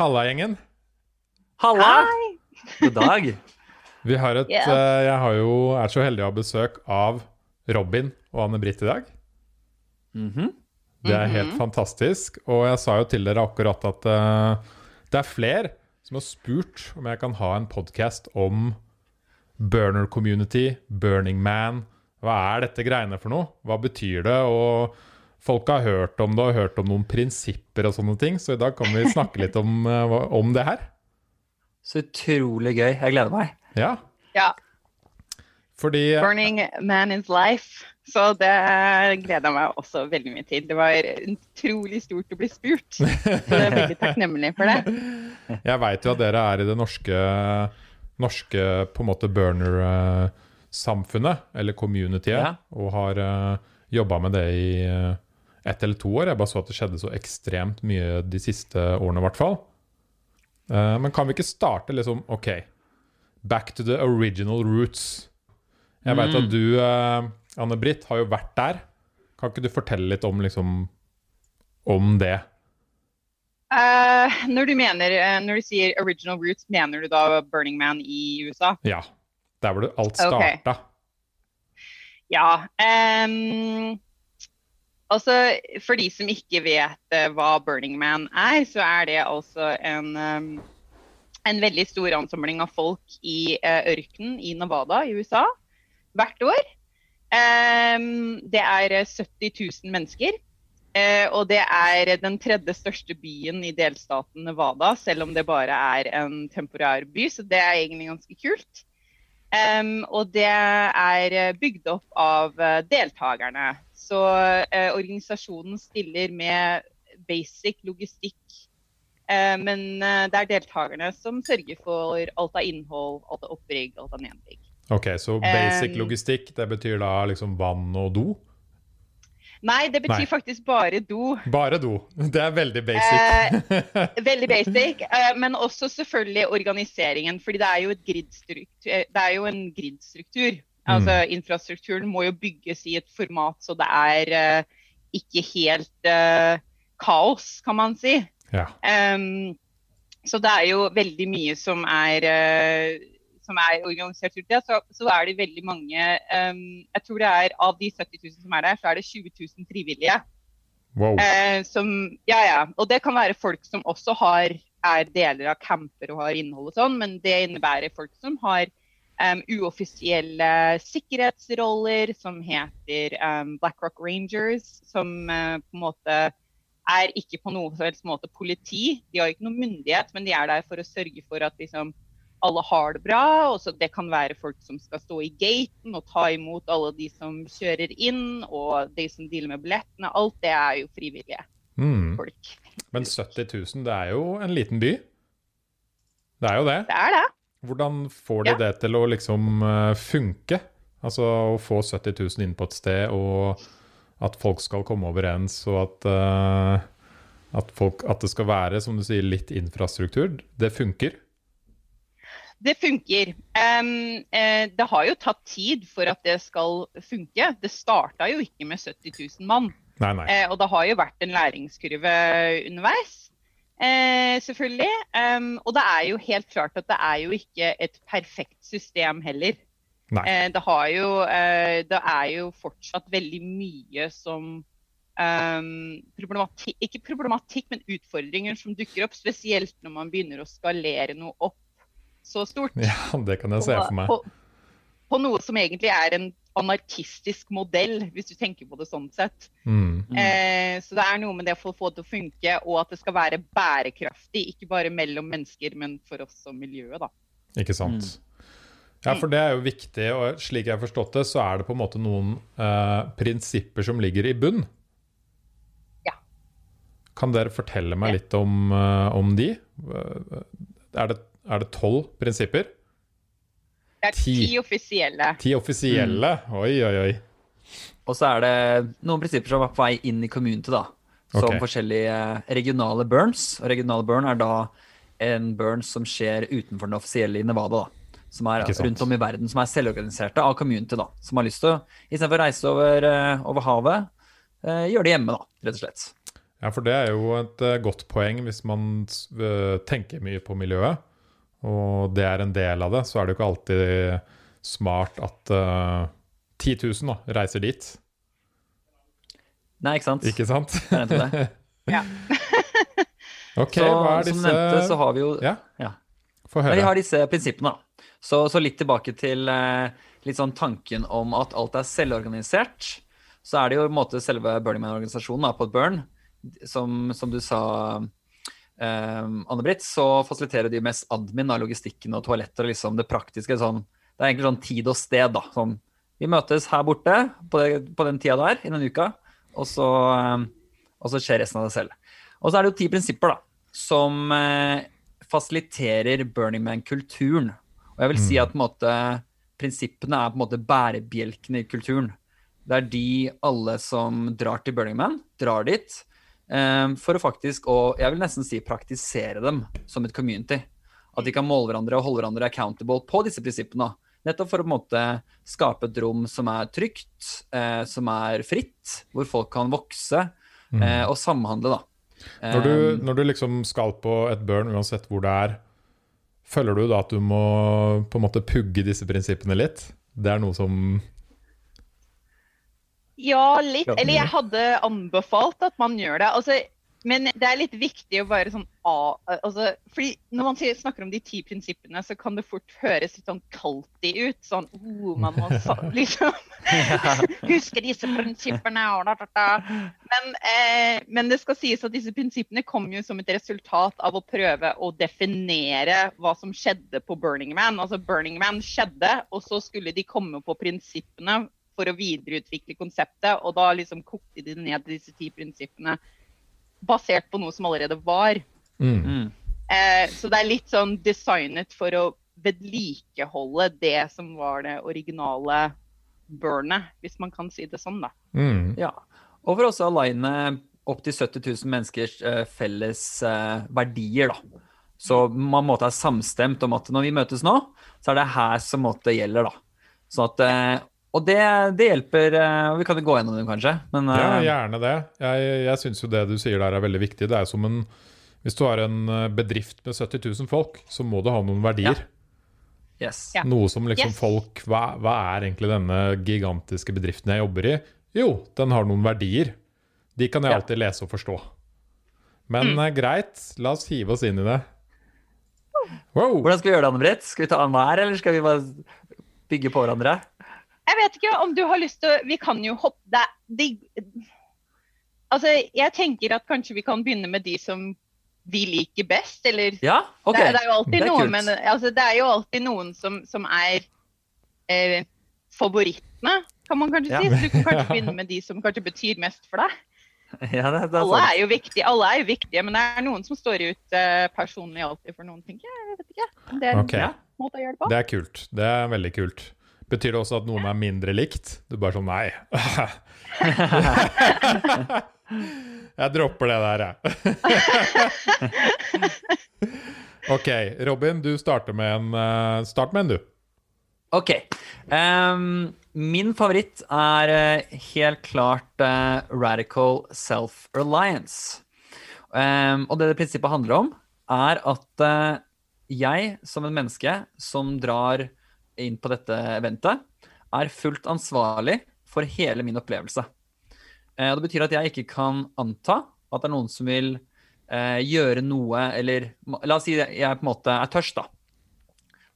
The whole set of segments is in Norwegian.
Halla, gjengen. Halla! God dag. Vi har et, yeah. uh, jeg har jo, er så heldig å ha besøk av Robin og Anne-Britt i dag. Mhm. Det er helt fantastisk. Og jeg sa jo til dere akkurat at uh, det er flere som har spurt om jeg kan ha en podkast om burner community, Burning Man. Hva er dette greiene for noe? Hva betyr det? Og folk har hørt om det og hørt om noen prinsipper og sånne ting, så i dag kan vi snakke litt om, eh, om det her. Så utrolig gøy. Jeg gleder meg. Ja, Ja. fordi Burning Man is life. Så det gleder jeg meg også veldig mye til. Det var utrolig stort å bli spurt. Så jeg er veldig takknemlig for det. Jeg veit jo at dere er i det norske, norske på en måte burner-samfunnet, eller communityet, Ja. og har uh, jobba med det i eh, ett eller to år. Jeg bare så at det skjedde så ekstremt mye de siste årene, i hvert fall. Uh, men kan vi ikke starte liksom OK, back to the original roots. Jeg veit Mm. at du, uh, Anne-Britt, har jo vært der. Kan ikke du fortelle litt om liksom om det? Uh, når, du mener, eh, når du sier original roots, mener du da Burning Man i USA? Ja. Der hvor det alt starta. Okay. Ja. ehm, altså, for de som ikke vet eh, hva Burning Man er, så er det altså en, ehm, en veldig stor ansamling av folk i uh, ørkenen i Nevada i USA hvert år. Det er eh, 70 000 mennesker. eh, og det er den tredje største byen i delstaten Nevada, selv om det bare er en temporær by, så det er egentlig ganske kult. Em, og det er eh, bygd opp av eh, deltakerne. Så uh, organisasjonen stiller med basic logistikk. Uh, men uh, det er deltakerne som sørger for alt av innhold, alt av opprigg, alt av nedrigg. Ok, så basic Um, logistikk, det betyr da liksom vann og do? Nei, det betyr Nei. faktisk bare do. Bare do. Det er veldig basic. Veldig basic. eh, men også selvfølgelig organiseringen. fordi det er jo, det er jo en gridstruktur. Altså Infrastrukturen må jo bygges i et format så det er eh, ikke helt eh, kaos, kan man si. ja. Um, så det er jo veldig mye som er, eh, som er organisert det. Så, så er det veldig mange um, Jeg tror det er av de 70 000 som er der, så er det 20 000 frivillige. Wow. Uh, som, ja, ja. Og det kan være folk som også har, er deler av camper og har innhold og sånn, men det innebærer folk som har um, uoffisielle sikkerhetsroller, som heter um, Black Rock Rangers, som uh, på en måte er ikke på noen måte politi. De har ikke noen myndighet, men de er der for å sørge for at liksom, alle har det bra. Og så det kan være folk som skal stå i gaten og ta imot alle de som kjører inn, og de som dealer med billettene. Alt det er jo frivillige Mm. folk. Men 70 000, det er jo en liten by. Det er jo det. Det er det. Hvordan får de Ja. det til å liksom eh, funke? Altså å få 70 000 inn på et sted, og at folk skal komme overens, og at, uh, at, folk, at det skal være, som du sier, litt infrastruktur. Det funker. Det funker. Um, uh, det har jo tatt tid for at det skal funke. Det starta jo ikke med 70 000 mann. Nei, nei. Uh, og det har jo vært en læringskurve underveis. Eh, selvfølgelig. Um, og det er jo helt klart at det er jo ikke et perfekt system heller. Eh, det, har jo, eh, det er jo fortsatt veldig mye som Um, problematikk, Ikke problematikk, men utfordringer som dukker opp. Spesielt når man begynner å skalere noe opp så stort. Ja, det kan jeg se for meg. På, på noe som egentlig er en anarkistisk modell, hvis du tenker på det sånn sett. Mm. Eh, så det er noe med det for å få det til å funke, og at det skal være bærekraftig. Ikke bare mellom mennesker, men for oss som miljøet, da. Ikke sant? Ja, for det er jo viktig, og slik jeg har forstått det, så er det på en måte noen eh, prinsipper som ligger i bunn. Ja. Kan dere fortelle meg litt om, eh, om de? Eh, Er det, er det tolv prinsipper? Det er Ti. ti offisielle. Ti offisielle? Oi, oi, oi. Og så er det noen prinsipper som er på vei inn i community, da. Som okay. forskjellige regionale burns. Og regionale burn er da en burn som skjer utenfor den offisielle i Nevada, da. Som er rundt om i verden, som er selvorganiserte av community, da. Som har lyst til å, istedenfor å reise over, eh, over havet, eh, gjøre det hjemme, da, rett og slett. Ja, for det er jo et eh, godt poeng hvis man eh, tenker mye på miljøet, og det er en del av det, så er det jo ikke alltid smart at uh, 10 000 da, reiser dit. Nei, ikke sant? Ikke sant? Det det. Ja. Ok, så, hva er disse som nevnte, så har vi jo Ja, ja. få Nei, vi har disse prinsippene. da. Så, så litt tilbake til uh, litt sånn tanken om at alt er selvorganisert. Så er det jo på en måte selve Burning Man-organisasjonen på et burn. Som, som du sa, eh, Anne-Britt, så fasiliterer de mest admin av logistikken og toaletter og liksom det praktiske. sånn, Det er egentlig sånn tid og sted. da, sånn, Vi møtes her borte på, det, på den tida der i den uka, og så, eh, og så skjer resten av det selv. Og så er det jo ti prinsipper da, som eh, fasiliterer Burning Man-kulturen. Og jeg vil si at på en måte, prinsippene er på en måte bærebjelkene i kulturen. Det er de alle som drar til Burning Man, drar dit for å faktisk, og jeg vil nesten si praktisere dem som et community. At de kan måle hverandre og holde hverandre accountable på disse prinsippene. Nettopp for å på en måte skape et rom som er trygt, eh, som er fritt, hvor folk kan vokse eh, og samhandle, da. Når du, Eh, når du liksom skal på et burn, uansett hvor det er, føler du da at du må på en måte pugge disse prinsippene litt? Det er noe som Ja, litt. Eller jeg hadde anbefalt at man gjør det. Altså, men det er litt viktig å bare sånn a, altså, fordi Når man snakker om de ti prinsippene, så kan det fort høres litt sånn kaltig ut. Sånn oh, man må så, liksom huske disse prinsippene og da, da, da. Men, eh, men det skal sies at disse prinsippene kom jo som et resultat av å prøve å definere hva som skjedde på Burning Man. Altså Burning Man skjedde, og så skulle de komme på prinsippene for å videreutvikle konseptet, og da liksom kokte de ned til disse ti prinsippene basert på noe som allerede var. mm. mm. Eh, så det er litt sånn designet for å vedlikeholde det som var det originale burnet, hvis man kan si det sånn, da. Mm. Ja, og for også å aligne opptil 70 000 menneskers eh, felles eh, verdier, da. Så man måtte ha samstemt om at når vi møtes nå, så er det her som måtte gjelder, da. Sånn at, eh, og det, det hjelper eh, Vi kan jo gå gjennom dem, kanskje. Men Ja, eh, gjerne det. Jeg, jeg syns jo det du sier der er veldig viktig. Det er som en Hvis du har en eh, bedrift med 70 000 folk, så må du ha noen verdier. yes. Ja. Noe som liksom Yes. folk hva, hva er egentlig denne gigantiske bedriften jeg jobber i? Jo, den har noen verdier. De kan jeg Ja. alltid lese og forstå. Men mm. greit, la oss hive oss inn i det. Wow! Hvordan skal vi gjøre det, Anne-Britt? Skal vi ta annenhver, eller skal vi bare bygge på hverandre? Jeg vet ikke om du har lyst til å Vi kan jo hoppe det, det, Altså, jeg tenker at kanskje vi kan begynne med de som vi liker best, eller Ja, ok. det, det er jo alltid er noen, men altså, det er jo alltid noen som, som er eh, favorittene, kan man kanskje Ja. si. Så du kan kanskje begynne med de som kanskje betyr mest for deg. Ja, det, det er Alle er jo viktige, alle er jo viktige, men det er noen som står ut eh, personlig alltid for noen, tenker jeg. Jeg vet ikke. Det er en Ok. Måte å gjøre det på. Det er kult. Det er veldig kult. Betyr det også at noen er mindre likt? Du bare sånn Nei. jeg dropper det der, jeg. OK. Robin, du starter med en eh, Start med en, du. Ok. Um, min favoritt er eh, helt klart uh, Radical Self-Reliance. Um, og det det prinsippet handler om, er at uh, jeg som en menneske som drar inn på dette eventet, er fullt ansvarlig for hele min opplevelse. Eh, det betyr at jeg ikke kan anta at det er noen som vil eh, gjøre noe, eller La oss si jeg på en måte er tørst, da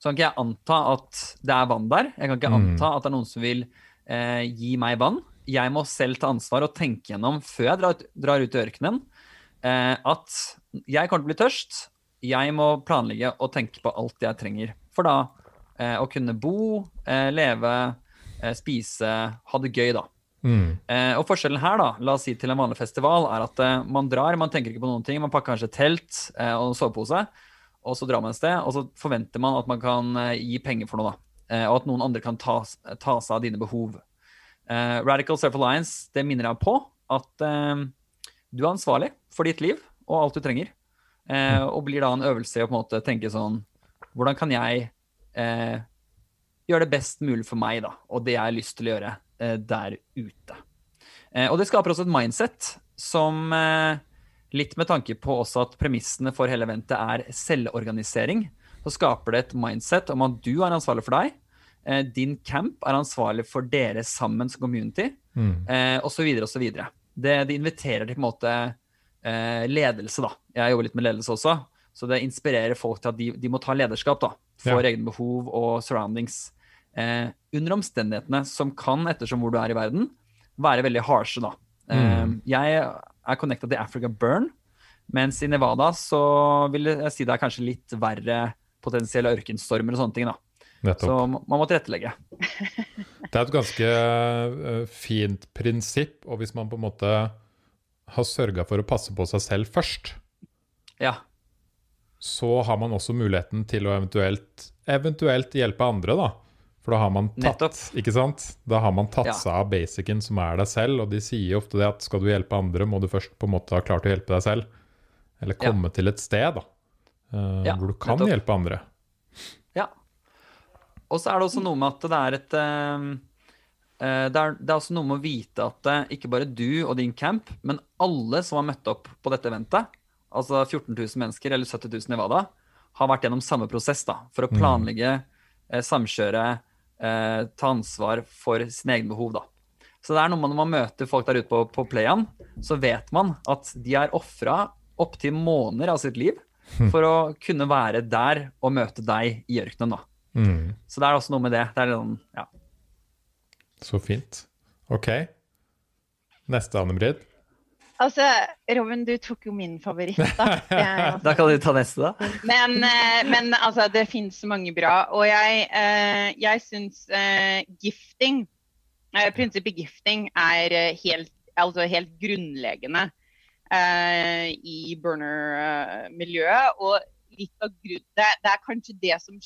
så kan ikke jeg anta at det er vann der. Jeg kan ikke Mm. anta at det er noen som vil eh, gi meg vann. Jeg må selv ta ansvar og tenke gjennom før jeg drar ut, drar ut i ørkenen, eh, at jeg kommer til å bli tørst. Jeg må planlegge og tenke på alt jeg trenger for da eh, å kunne bo, eh, leve, eh, spise, ha det gøy, da. Mm. Eh, og forskjellen her, da, la oss si til en vanlig festival, er at eh, man drar, man tenker ikke på noen ting. Man pakker kanskje telt eh, og sovepose, og så drar man et sted, og så forventer man at man kan gi penger for noe, da. Eh, og at noen andre kan ta, ta seg av dine behov. Eh, Radical Self-Alliance, det minner deg på at du er ansvarlig for ditt liv og alt du trenger. Eh, og blir da en øvelse i å på en måte tenke sånn Hvordan kan jeg eh, gjøre det best mulig for meg, da, og det jeg har lyst til å gjøre eh, der ute. Eh, og det skaper også et mindset som eh, litt med tanke på også at premissene for hele eventet er selvorganisering, så skaper det et mindset om at du er ansvarlig for deg. Eh, din camp er ansvarlig for dere sammen som community, Mm. eh, osv. osv. Det, det inviterer til på en måte eh, ledelse, da. Jeg jobber litt med ledelse også, så det inspirerer folk til at de, de må ta lederskap da, for Ja. egne behov og surroundings. Eh, under omstendighetene som kan, ettersom hvor du er i verden, være veldig harshe, da. Eh, Mm. jeg er connecta til Africa Burn, mens i Nevada så vil jeg si det er kanskje litt verre potensielle ørkenstormer og sånne ting, da. Nettopp. Så man må tilrettelegge. Det er et ganske eh, fint prinsipp, og hvis man på en måte har sørga for å passe på seg selv først, Ja. Så har man også muligheten til å eventuelt, eventuelt hjelpe andre, da. For da har man tatt? Da har man tatt Ja. seg av basicen som er deg selv, og de sier ofte det at skal du hjelpe andre, må du først på en måte ha klart å hjelpe deg selv. Eller Ja. komme til et sted da, uh, Ja, hvor du kan nettopp. hjelpe andre. Ja. Og så er det også noe med at det er et uh, det, er, det er også noe med å vite at uh, ikke bare du og din camp, men alle som har møtt opp på dette eventet, altså 14 000 mennesker eller 70 000 i Wada, har vært gjennom samme prosess da, for å planlegge, eh, samkjøre, eh, ta ansvar for sine egne behov. da. Så det er noe man, når man møter folk der ute på, på playan, så vet man at de er ofra opptil måneder av sitt liv for å kunne være der og møte deg i ørkenen. da. Mm. Så det er også noe med det. Det er litt sånn, ja. Så fint. Ok. Neste, Anne-Brid. Altså, Robin, du tok jo min favoritt, da. Jeg, Da kan du ta neste, da. Men, eh, men altså, det finnes mange bra. Og jeg, eh, jeg syns eh, gifting eh, Prinsippet gifting er helt, altså helt grunnleggende eh, i burner-miljøet. Og litt av grunn, det, det er kanskje det som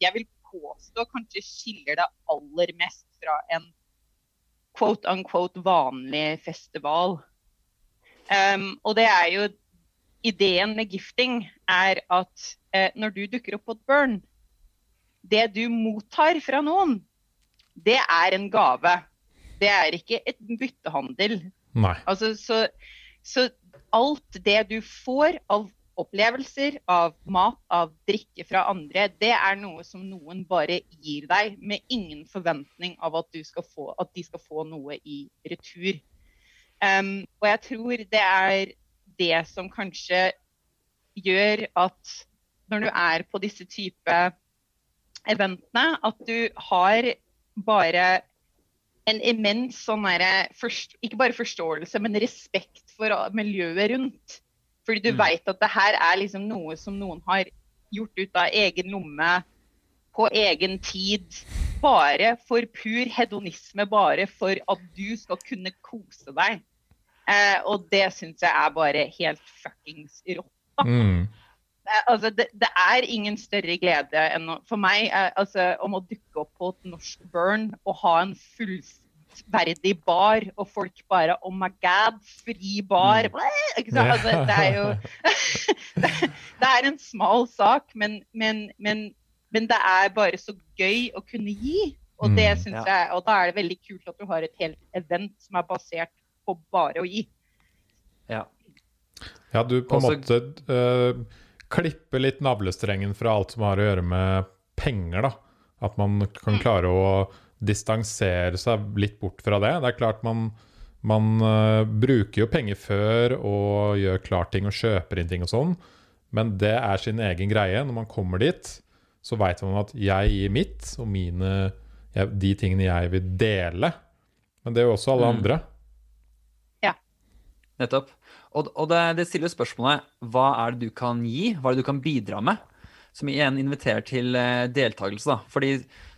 jeg vil påstå kanskje skiller det aller mest fra en quote unquote vanlig festival. Um, og det er jo ideen med gifting er at eh, når du dukker opp på et burn, det du mottar fra noen, det er en gave. Det er ikke et byttehandel. Altså, så, så alt det du får av opplevelser, av mat, av drikke fra andre, det er noe som noen bare gir deg, med ingen forventning av at, du skal få, at de skal få noe i retur. Um, og jeg tror det er det som kanskje gjør at når du er på disse type eventene, at du har bare en immens sånn først- Ikke bare forståelse, men respekt for miljøet rundt. Fordi du Mm. vet at det her er liksom noe som noen har gjort ut av egen lomme, på egen tid. Bare for pur hedonisme, bare for at du skal kunne kose deg. Eh, og det syns jeg er bare helt fuckings rått. Mm. Eh, Altså, det, det er ingen større glede enn å, for meg eh, altså, om å dukke opp på et norsk burn og ha en fullverdig bar, og folk bare Oh my God, fri bar! Mm. Ikke sant? Altså, det er jo det, det er en smal sak, men, men, men, men det er bare så gøy å kunne gi. Og det Mm. synes Ja. jeg, og da er det veldig kult at du har et helt event som er basert på bare å gi. Ja. Ja, du på en måte uh, klipper litt navlestrengen fra alt som har å gjøre med penger, da. At man kan klare å distansere seg litt bort fra det. Det er klart man, man uh, bruker jo penger før og gjør klart ting og kjøper inn ting og sånn, men det er sin egen greie. Når man kommer dit, så veit man at jeg gir mitt, og mine, jeg, de tingene jeg vil dele. Men det er jo også alle Mm. andre. Nettopp. Og, og det, det stiller spørsmålet hva er det du kan gi, hva er det du kan bidra med? Som igjen inviterer til eh, deltakelse. da. Fordi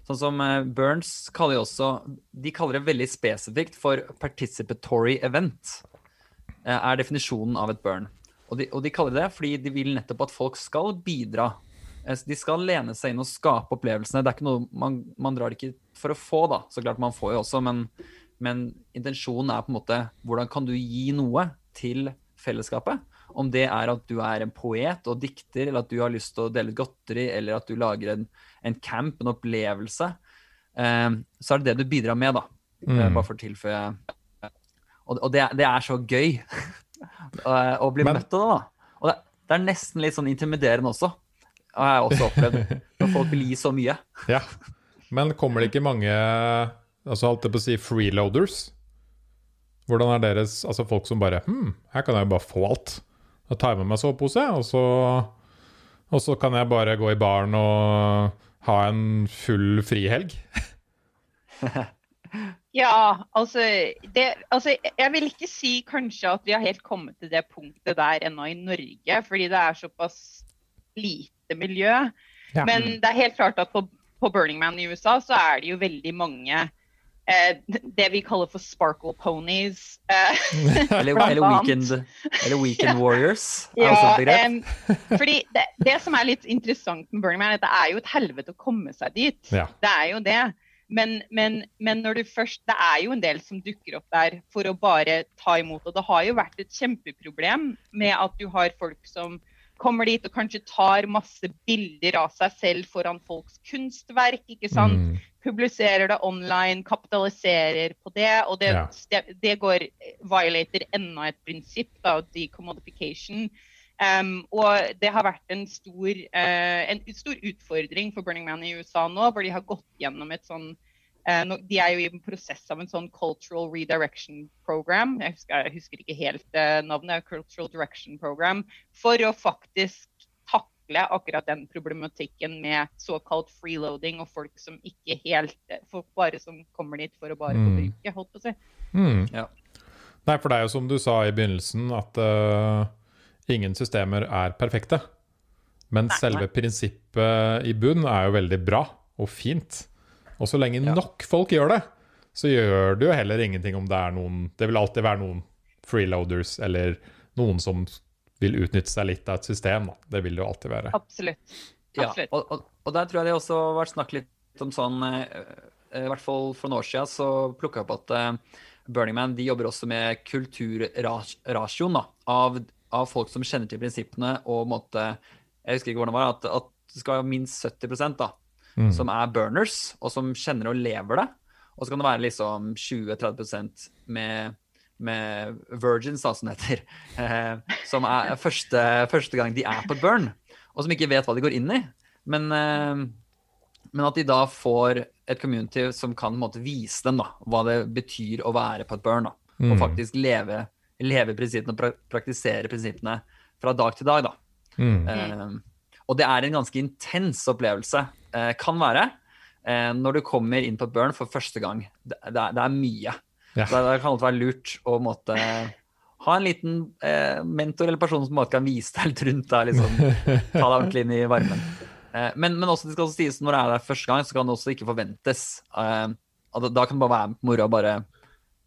sånn som eh, Burns kaller jo også De kaller det veldig spesifikt for participatory event. eh, er definisjonen av et burn. Og de, og de kaller det fordi de vil nettopp at folk skal bidra. De skal lene seg inn og skape opplevelsene. Det er ikke noe, man, man drar ikke for å få, da. Så klart man får jo også, men, men intensjonen er på en måte hvordan kan du gi noe til fellesskapet? Om det er at du er en poet og dikter, eller at du har lyst til å dele ut godteri, eller at du lager en, en camp, en opplevelse, eh, så er det det du bidrar med, da. Eh, Mm. bare for å tilføye. Og, og det, det er så gøy å bli Men- møtt av det. da. Og det, det er nesten litt sånn intimiderende også. Har jeg også opplevd. Når folk vil gi så mye. Ja. Men kommer det ikke mange altså holdt jeg på å si freeloaders? Hvordan er deres altså folk som bare Hm, her kan jeg jo bare få alt. Da tar jeg med meg sovepose, og så, og så kan jeg bare gå i baren og ha en full frihelg. Ja, altså, det, altså Jeg vil ikke si kanskje at vi har helt kommet til det punktet der ennå i Norge, fordi det er såpass lite miljø. Ja. Men det er helt klart at på, på Burning Man i USA så er det jo veldig mange det vi kaller for sparkle ponies. Eh, Eller, eller, weekend, eller weekend Warriors. er Ja, også et begrep. em, fordi det, det som er litt interessant med Burning Man, er at det er jo et helvete å komme seg dit. Ja. Det er jo det. Men, men, men når du først, det er jo en del som dukker opp der for å bare ta imot. Og det har jo vært et kjempeproblem med at du har folk som kommer dit og kanskje tar masse bilder av seg selv foran folks kunstverk. ikke sant? Mm. publiserer det online, kapitaliserer på det. Og det, Ja. det, det går violater enda et prinsipp, da, decommodification. Um, og det har vært en stor, uh, en stor utfordring for Burning Man i USA nå, hvor de har gått gjennom et sånn De er jo i en prosess av en sånn cultural redirection program. Jeg husker, jeg husker ikke helt eh, navnet. Cultural Direction Program. For å faktisk takle akkurat den problematikken med såkalt freeloading og folk som ikke helt Folk bare som kommer dit for å bare Mm. forbruke, holdt på å si. Mm. Ja. Nei, for det er jo som du sa i begynnelsen, at uh, ingen systemer er perfekte. Men Nei. selve prinsippet i bunn er jo veldig bra og fint. Og så lenge Ja. nok folk gjør det, så gjør det jo heller ingenting om det er noen Det vil alltid være noen freeloaders eller noen som vil utnytte seg litt av et system. Da. Det vil det jo alltid være. Absolutt. Ja, og, og, og der tror jeg det også har vært snakk litt om sånn eh, eh, I hvert fall for noen år siden så plukka jeg opp at eh, Burning Man de jobber også med kulturrasjon av, av folk som kjenner til prinsippene og måtte Jeg husker ikke hvordan det var, at, at det skal være minst 70 da, Mm. som er burners, og som kjenner og lever det. Og så kan det være liksom 20-30% med, med virgins, da, som det heter. Eh, som er første, første gang de er på et burn, og som ikke vet hva de går inn i. Men, eh, men at de da får et community som kan måte, vise dem da, hva det betyr å være på et burn. Da, og Mm. faktisk leve, leve prinsippene og pra praktisere prinsippene fra dag til dag. Da. Mm. Eh, og det er en ganske intens opplevelse, kan være, eh, når du kommer inn på et burn for første gang. Det, det, er, det er mye. Ja. Så det, det kan alltid være lurt å måtte, ha en liten eh, mentor eller person som på kan vise deg litt rundt. deg. liksom, ta deg ordentlig inn i varmen. Eh, men, men også det skal også sies når du er der første gang, så kan det også ikke forventes. Eh, at da kan det bare være moro og bare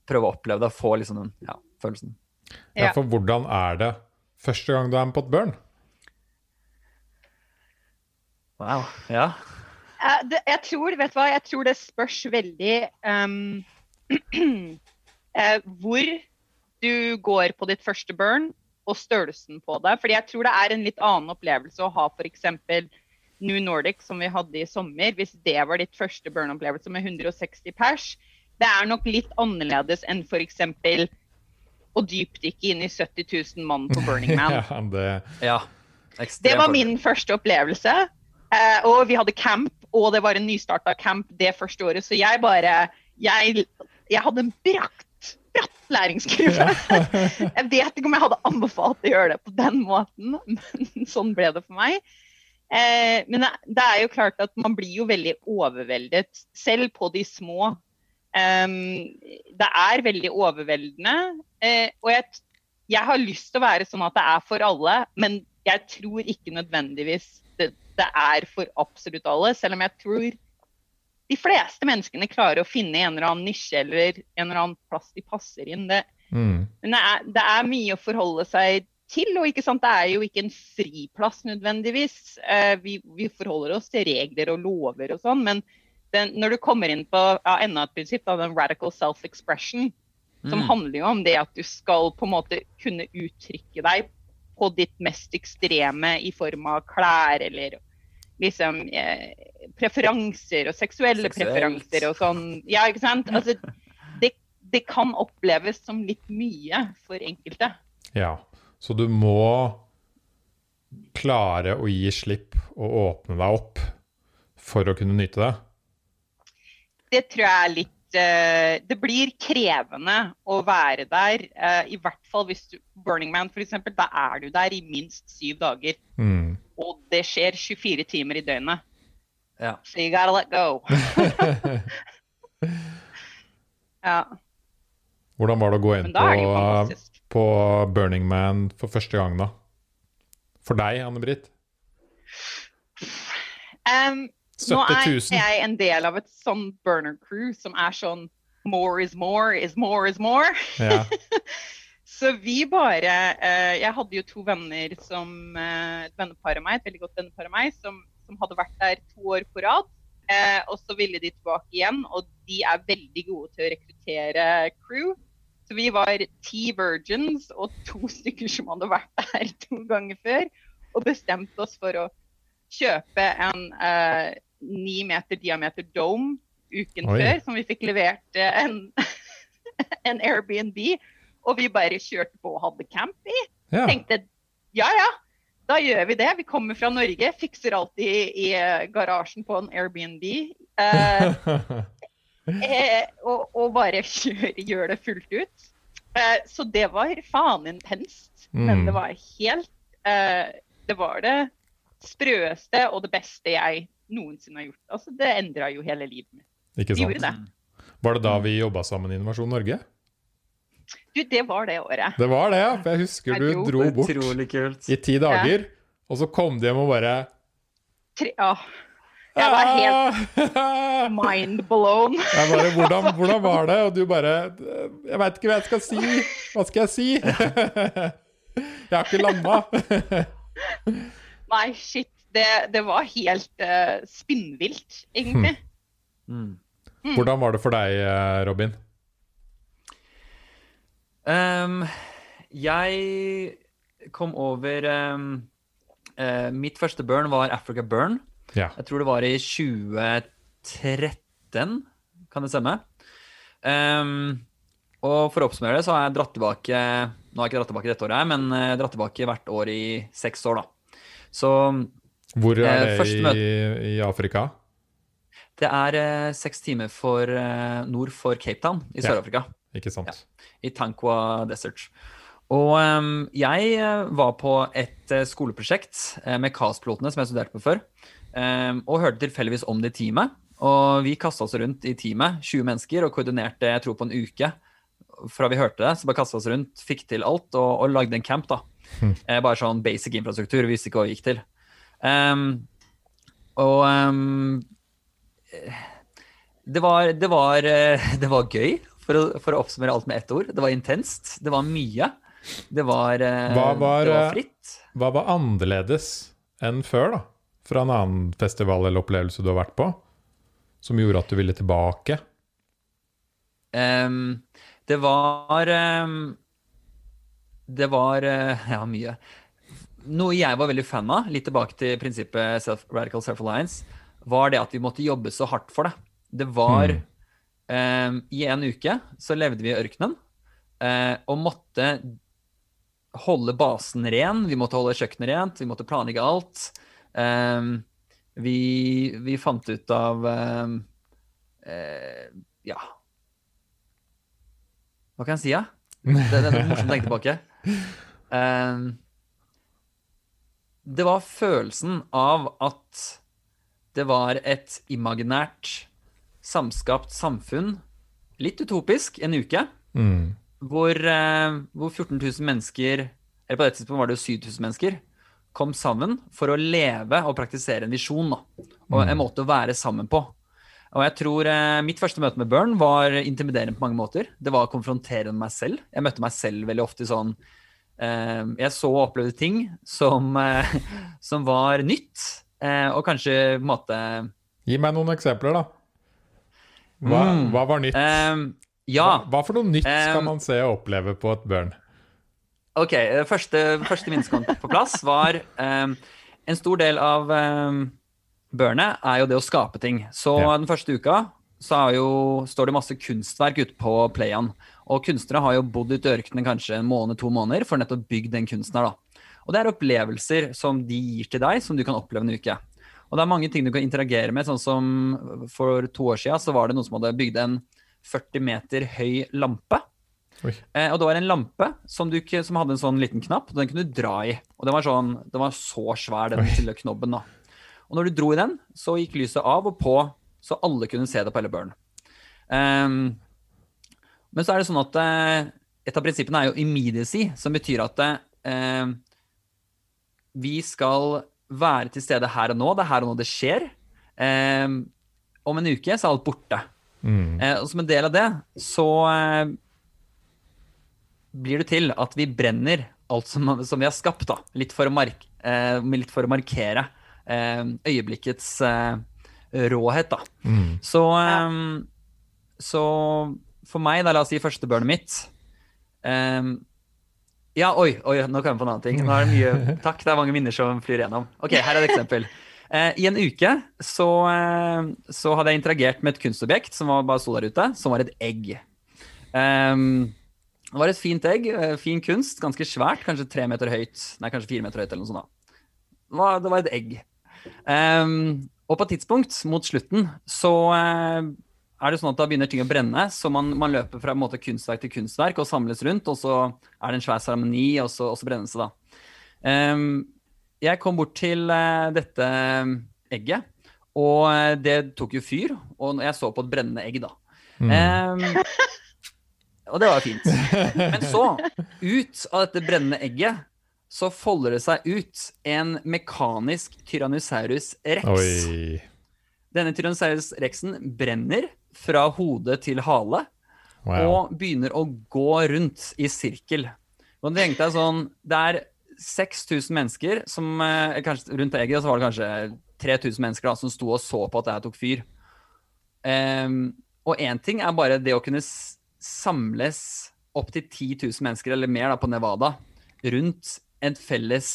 prøve å oppleve det og få liksom den ja, følelsen. Ja, Ja. for hvordan er det første gang du er med på et burn? Wow. Ja. Eh, det, jeg tror, vet du hva, jeg tror det spørs veldig um, eh, hvor du går på ditt første burn, og størrelsen på det. Fordi jeg tror det er en litt annen opplevelse å ha f.eks. New Nordic, som vi hadde i sommer. Hvis det var ditt første burn-opplevelse med 160 pers. Det er nok litt annerledes enn f.eks. å dypdykke inn i 70 000 mann på Burning Man. ja, det, ja. Det var min første opplevelse. Eh, og vi hadde camp, og det var en nystarta camp det første året. Så jeg bare Jeg, jeg hadde en brakt, bratt læringskurve. jeg vet ikke om jeg hadde anbefalt å gjøre det på den måten, men sånn ble det for meg. Eh, men det, det er jo klart at man blir jo veldig overveldet, selv på de små. Um, det er veldig overveldende. Eh, og jeg, jeg har lyst til å være sånn at det er for alle, men jeg tror ikke nødvendigvis det, det er for absolutt alle. Selv om jeg tror de fleste menneskene klarer å finne en eller annen nisje eller en eller annen plass de passer inn. Det, mm. men det er, det er mye å forholde seg til, og ikke sant? det er jo ikke en friplass nødvendigvis. Eh, vi, vi forholder oss til regler og lover og sånn, men den, når du kommer inn på ja, enda et prinsipp, da, den radical self-expression, som Mm. handler jo om det at du skal på en måte kunne uttrykke deg på ditt mest ekstreme i form av klær eller liksom eh, preferanser og seksuelle Seksuelt. preferanser og sånn. Ja, ikke sant? Altså, det, det kan oppleves som litt mye for enkelte. Ja. Så du må klare å gi slipp og åpne deg opp for å kunne nyte det. Det tror jeg er litt Det blir krevende å være der. eh, I hvert fall hvis du Burning Man, f.eks. Da er du der i minst syv dager. Mm. Og det skjer 24 timer i døgnet. Ja. So you gotta let go. ja, Hvordan var det å gå inn på, på Burning Man for første gang, da? For deg, Anne-Britt? Um, nå er jeg en del av et sånn burner crew som er sånn More is more is more is more. Ja. Så vi bare eh, Jeg hadde jo to venner som eh, Et vennepar av meg, et veldig godt vennepar av meg, som, som hadde vært der to år på rad. Eh, og så ville de tilbake igjen, og de er veldig gode til å rekruttere crew. Så vi var ti virgins og to stykker som hadde vært der to ganger før. Og bestemte oss for å kjøpe en ni uh, meter diameter dome uken Oi. før, som vi fikk levert uh, en, en Airbnb. Og vi bare kjørte på og hadde camp i. ja. Tenkte ja ja, da gjør vi det. Vi kommer fra Norge, fikser alltid i, i eh, garasjen på en Airbnb. Uh, eh, og, og bare kjør, gjør det fullt ut. Eh, så det var faen intenst. Men Mm. det var helt eh, Det var det sprøeste og det beste jeg noensinne har gjort. Altså, det endra jo hele livet mitt. Ikke sant? det. Var det da vi jobba sammen i Innovasjon Norge? Du, det var det året. Det var det, ja. For jeg husker du dro. bort kult. i ti dager, og så kom du hjem og bare Tre, ja. Jeg var helt helt mind blown. Jeg bare, hvordan, hvordan var det? Og du bare Jeg veit ikke hva jeg skal si. Hva skal jeg si? Jeg har ikke landa. Nei, shit. Det, det var helt uh, spinnvilt, egentlig. Mm. Hvordan var det for deg, eh, Robin? Um, jeg kom over um, uh, Mitt første burn var Africa Burn. Ja. Jeg tror det var i 2013, kan det stemme? Um, og for å oppsummere det, så har jeg dratt tilbake Nå har jeg ikke dratt tilbake dette året, men dratt tilbake hvert år i seks år, da. Så Hvor er Eh, det første i, i Afrika? det er eh, seks timer for, eh, nord for Cape Town i Sør-Afrika. Ikke sant? i Tankwa Desert. Og um, jeg eh, var på et uh, skoleprosjekt uh, med KAS-pilotene som jeg studerte på før, um, og hørte tilfeldigvis om det i teamet. Og vi kasta oss rundt i teamet, 20 mennesker, og koordinerte jeg tror på en uke. Fra vi hørte det, så bare kasta oss rundt, fikk til alt og, og lagde en camp. da. Eh, bare sånn basic infrastruktur, vi visste ikke hva vi gikk til. Um, og eh, det var, det, var, eh, det var gøy, for å, for å oppsummere alt med ett ord. Det var intenst. Det var mye. Det var, Hva var, det var fritt. Hva var annerledes enn før, da? Fra en annen festival eller opplevelse du har vært på? Som gjorde at du ville tilbake? Um, det var ehm, Det var eh, Ja, mye. Noe jeg var veldig fan av, litt tilbake til prinsippet self, radical self-alliance, var det at vi måtte jobbe så hardt for det. Det var Mm. eh, I en uke så levde vi i ørkenen eh, og måtte holde basen ren. Vi måtte holde kjøkkenet rent, vi måtte planlegge alt. Eh, vi, vi fant ut av ehm, eh, Ja. Hva kan jeg si, da? Det, det er morsomt å tenke tilbake. Ehm, det var følelsen av at det var et imaginært, samskapt samfunn, litt utopisk, en uke, Mm. hvor, uh, hvor 14 000 mennesker, eller på det tidspunktet var det jo 7000 mennesker, kom sammen for å leve og praktisere en visjon. Da. Og en måte å være sammen på. Og jeg tror eh, Mitt første møte med Burn var intimiderende på mange måter. Det var konfronterende med meg selv. Jeg møtte meg selv veldig ofte i sånn eh, Jeg så og opplevde ting som, eh, som var nytt, eh, og kanskje på en måte Gi meg noen eksempler, da. Hva, Mm. hva var nytt? eh, Ja. Hva, hva for noe nytt skal man se og oppleve på et burn? Ok, første, første minnet på plass, var en stor del av burnet er jo det å skape ting. Så Ja. den første uka så er jo, står det masse kunstverk ute på Playan. Og kunstnere har jo bodd ute i ørkenen kanskje en måned, to måneder for nettopp bygd den kunsten her, da. Og det er opplevelser som de gir til deg, som du kan oppleve en uke. Og det er mange ting du kan interagere med, sånn som for to år siden så var det noen som hadde bygd en 40 meter høy lampe. Eh, og det var en lampe som, du, som, hadde en sånn liten knapp, og den kunne du dra i. Og den var, sånn, den var så svær, den lille knobben. da. Og når du dro i den, så gikk lyset av og på, så alle kunne se det på hele børen. Um, men så er det sånn at uh, et av prinsippene er jo immediacy, som betyr at uh, vi skal være til stede her og nå. Det er her og nå det skjer. Um, om en uke så er alt borte. Mm. Uh, og som en del av det så blir det til at vi brenner alt som, som vi har skapt, da. Litt for å, mark litt for å markere øyeblikkets råhet, da. Mm. Så, um, så for meg, da, la oss si førstebarnet mitt Ja, oi, oi, nå kom jeg på en annen ting. Nå er det mye Takk, det er mange minner som flyr gjennom. Ok, her er et eksempel. I en uke så, så, hadde jeg interagert med et kunstobjekt som var bare sto der ute, som var et egg. Um, det var et fint egg, fin kunst, ganske svært, kanskje tre meter høyt. Nei, kanskje fire meter høyt, eller noe sånt. da. Det var et egg. Um, og på et tidspunkt mot slutten så uh, er det sånn at da begynner ting å brenne. Så man, man løper fra måte, kunstverk til kunstverk og samles rundt, og så er det en svær seremoni, og, og, så brennes det, da. Um, jeg kom bort til uh, dette egget, og uh, det tok jo fyr. Og jeg så på et brennende egg, da. Mm. Um, og det var fint. Men så, ut av dette brennende egget, så folder det seg ut en mekanisk Tyrannosaurus rex. Oi. Denne Tyrannosaurus rexen brenner fra hode til hale wow. og begynner å gå rundt i sirkel. Og tenk deg sånn, Det er 6000 mennesker som eh, kanskje, Rundt egget så var det kanskje 3000 mennesker da, som sto og så på at det her tok fyr. Um, og én ting er bare det å kunne samles opptil 10 000 mennesker eller mer da, på Nevada rundt en felles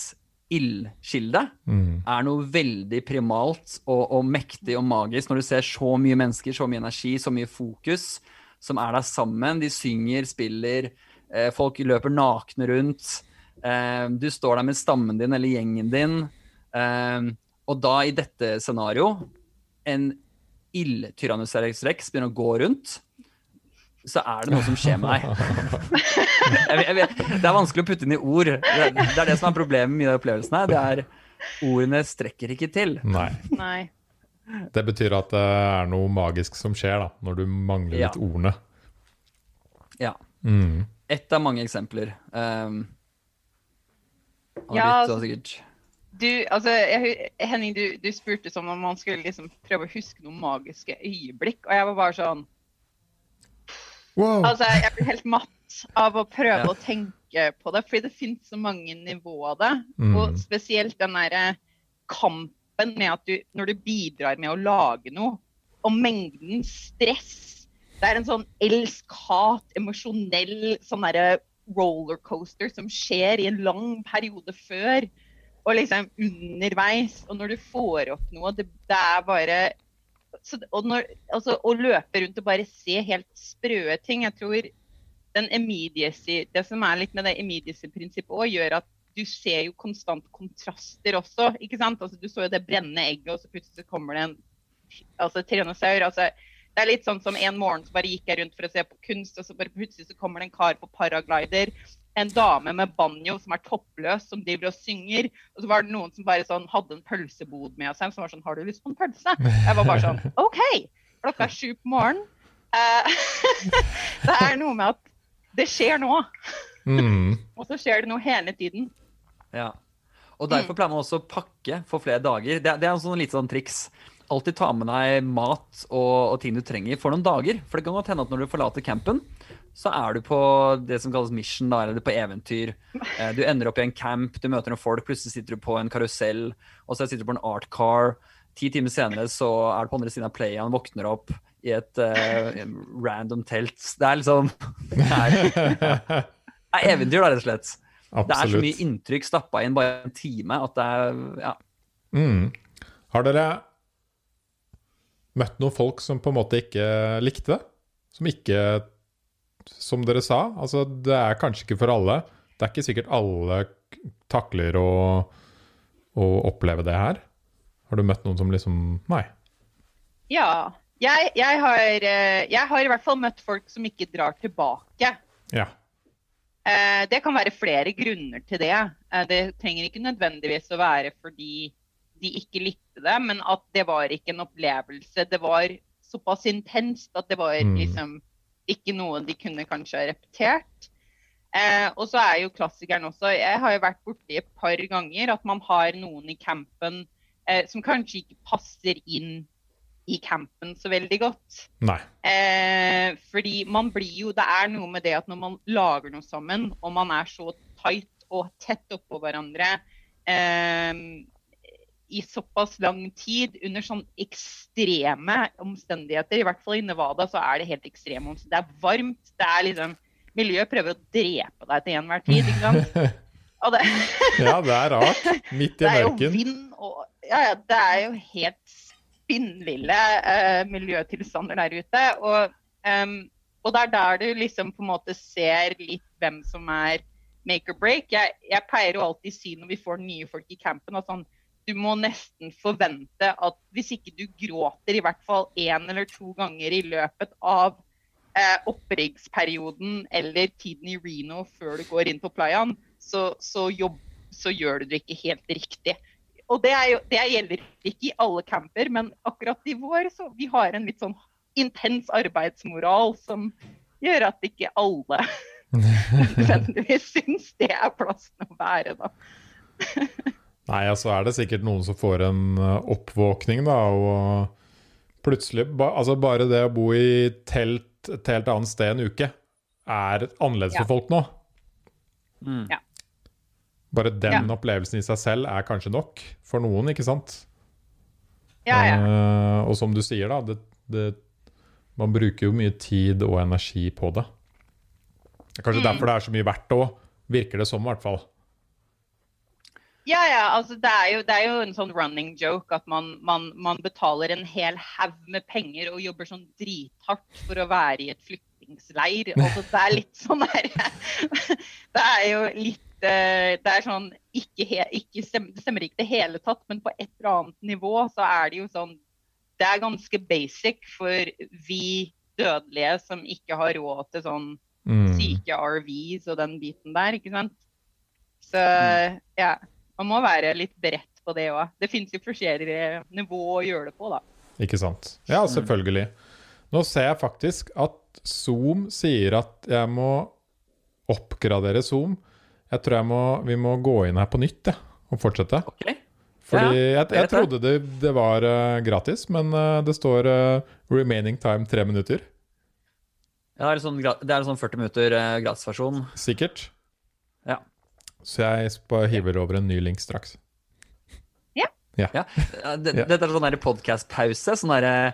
ildkilde mm. er noe veldig primalt og, og, mektig og magisk når du ser så mye mennesker, så mye energi, så mye fokus som er der sammen. De synger, spiller, eh, folk løper nakne rundt. Eh, du står der med stammen din eller gjengen din. Eh, og da, i dette scenarioet, en ildtyrannosaurus rex begynner å gå rundt så er det noe som skjer med deg. Jeg, jeg, det er vanskelig å putte inn i ord. Det, det er det som er problemet med opplevelsen her. Det er Ordene strekker ikke til. Nei. Nei. Det betyr at det er noe magisk som skjer, da, når du mangler litt ordene. Ja. Mm. Ett av mange eksempler. Um, ja, litt, du, altså, jeg, Henning, du, du spurte som om man skulle liksom prøve å huske noen magiske øyeblikk. Og jeg var bare sånn Wow. Altså, jeg blir helt matt av å prøve ja. å tenke på det, fordi det finnes så mange nivåer av det. Mm. Og spesielt den derre kampen med at du, når du bidrar med å lage noe, og mengden stress Det er en sånn elsk-hat, emosjonell sånn derre rollercoaster som skjer i en lang periode før og liksom underveis. Og når du får opp noe, det, det er bare så, og når, altså, å løpe rundt og bare se helt sprø ting Jeg tror den det som er litt med det immediacy-prinsippet òg, gjør at du ser jo konstant kontraster også. ikke sant? Altså, du så jo det brennende egget, og så plutselig kommer det en altså, tyrannosaur. altså det er litt sånn som En morgen så bare gikk jeg rundt for å se på kunst, og så bare plutselig så kommer det en kar på paraglider en dame med banjo som er toppløs, som driver og synger. Og så var det noen som bare sånn, hadde en pølsebod med seg, som var sånn Har du lyst på en pølse? Jeg var bare sånn OK! Klokka er sju på morgenen. Uh, det er noe med at det skjer nå. Mm. og så skjer det noe hele tiden. Ja. Og derfor mm. pleier man også å pakke for flere dager. Det, det er en sånn litt sånn triks alltid ta med deg mat og, og, ting du trenger for noen dager. For det kan godt hende at når du forlater campen, så er du på det som kalles mission, da, eller på eventyr. Eh, du ender opp i en camp, du møter noen folk, plutselig sitter du på en karusell, og så sitter du på en art car. Ti timer senere så er du på andre siden av playen, våkner opp i et uh, random telt. Det er liksom Det er, det er eventyr, da, rett og slett. Absolutt. Det er så mye inntrykk stappa inn bare en time at det er Ja. Mm. Har dere møtt noen folk som på en måte ikke likte det. Som ikke Som dere sa, altså det er kanskje ikke for alle. Det er ikke sikkert alle takler å, å oppleve det her. Har du møtt noen som liksom Nei. Ja. Jeg, jeg, har, eh, jeg har i hvert fall møtt folk som ikke drar tilbake. Ja. Eh, Det kan være flere grunner til det. Eh, Det trenger ikke nødvendigvis å være fordi de ikke likte det, men at det var ikke en opplevelse. Det var såpass intenst at det var Mm. liksom ikke noe de kunne kanskje ha repetert. Eh, og så er jo klassikeren også Jeg har jo vært borti et par ganger at man har noen i campen eh, som kanskje ikke passer inn i campen så veldig godt. Nei. Eh, fordi man blir jo Det er noe med det at når man lager noe sammen, og man er så tight og tett oppå hverandre eh, i såpass lang tid under sånn ekstreme omstendigheter, i hvert fall i Nevada, så er det helt ekstreme omstendigheter. Det er varmt, det er liksom Miljøet prøver å drepe deg til enhver tid, ikke sant. Og det, Ja, det er rart. Midt i det er jo mørken. vind og Ja, ja, det er jo helt spinnville eh, miljøtilstander der ute. Og, um, og det er der du liksom på en måte ser litt hvem som er make or break. Jeg, jeg pleier jo alltid si når vi får nye folk i campen at sånn du må nesten forvente at hvis ikke du gråter i hvert fall én eller to ganger i løpet av eh, oppriggsperioden eller tiden i Reno før du går inn på playaen, så, så, jobb, så gjør du det ikke helt riktig. Og det, jo, det gjelder ikke i alle camper, men akkurat i vår så vi har en litt sånn intens arbeidsmoral som gjør at ikke alle nødvendigvis syns det er plassen å være, da. Nei, altså er det sikkert noen som får en eh, oppvåkning, da, og plutselig ba, Altså bare det å bo i telt et helt annet sted en uke er annerledes Ja. for folk nå. Mm. Ja. Bare den Ja. opplevelsen i seg selv er kanskje nok for noen, ikke sant? Ja, ja. Eh, og som du sier, da, det, det, man bruker jo mye tid og energi på det. Det er kanskje Mm. derfor det er så mye verdt òg, virker det som, i hvert fall. Ja, ja, altså det er, jo, det er jo en sånn running joke at man, man, man betaler en hel haug med penger og jobber sånn drithardt for å være i et flyktningsleir. Altså, det er litt sånn der Det er jo litt eh, Det er sånn ikke, he, ikke stemmer, Det stemmer ikke i det hele tatt, men på et eller annet nivå så er det jo sånn Det er ganske basic for vi dødelige som ikke har råd til sånn Mm. syke RVs og den biten der, ikke sant. Så ja, man må være litt beredt på det òg. Det fins jo forskjellige nivå å gjøre det på, da. Ikke sant? Ja, selvfølgelig. Nå ser jeg faktisk at Zoom sier at jeg må oppgradere Zoom. Jeg tror jeg må, vi må gå inn her på nytt ja, og fortsette. Ok. Fordi Ja, jeg, jeg trodde det, det var uh, gratis, men uh, det står uh, 'remaining time tre minutter'. Ja, det er, sånn, det er en sånn 40 minutter uh, gratisversjon. Sikkert. Ja. Så jeg hiver over en ny link straks. Ja, ja, det, Ja. Dette er sånn podkast-pause sånn der,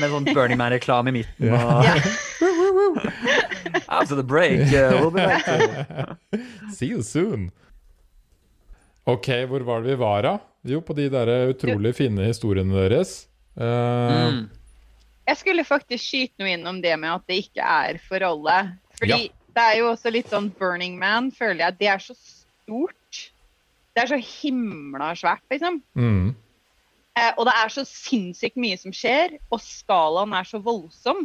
med sånn Burning Man-reklame i midten. Ja. After the break, uh, we'll be back. to- See you soon. Ok, hvor var det vi var da? Jo, på de der utrolig fine historiene deres. Uh, Mm. Jeg skulle faktisk skyte noe inn om det med at det ikke er for alle. Fordi Ja. det er jo også litt sånn Burning Man, føler jeg. Det er så stort. Det er så himla svært, liksom. mm, Eh, og det er så sinnssykt mye som skjer, og skalaen er så voldsom.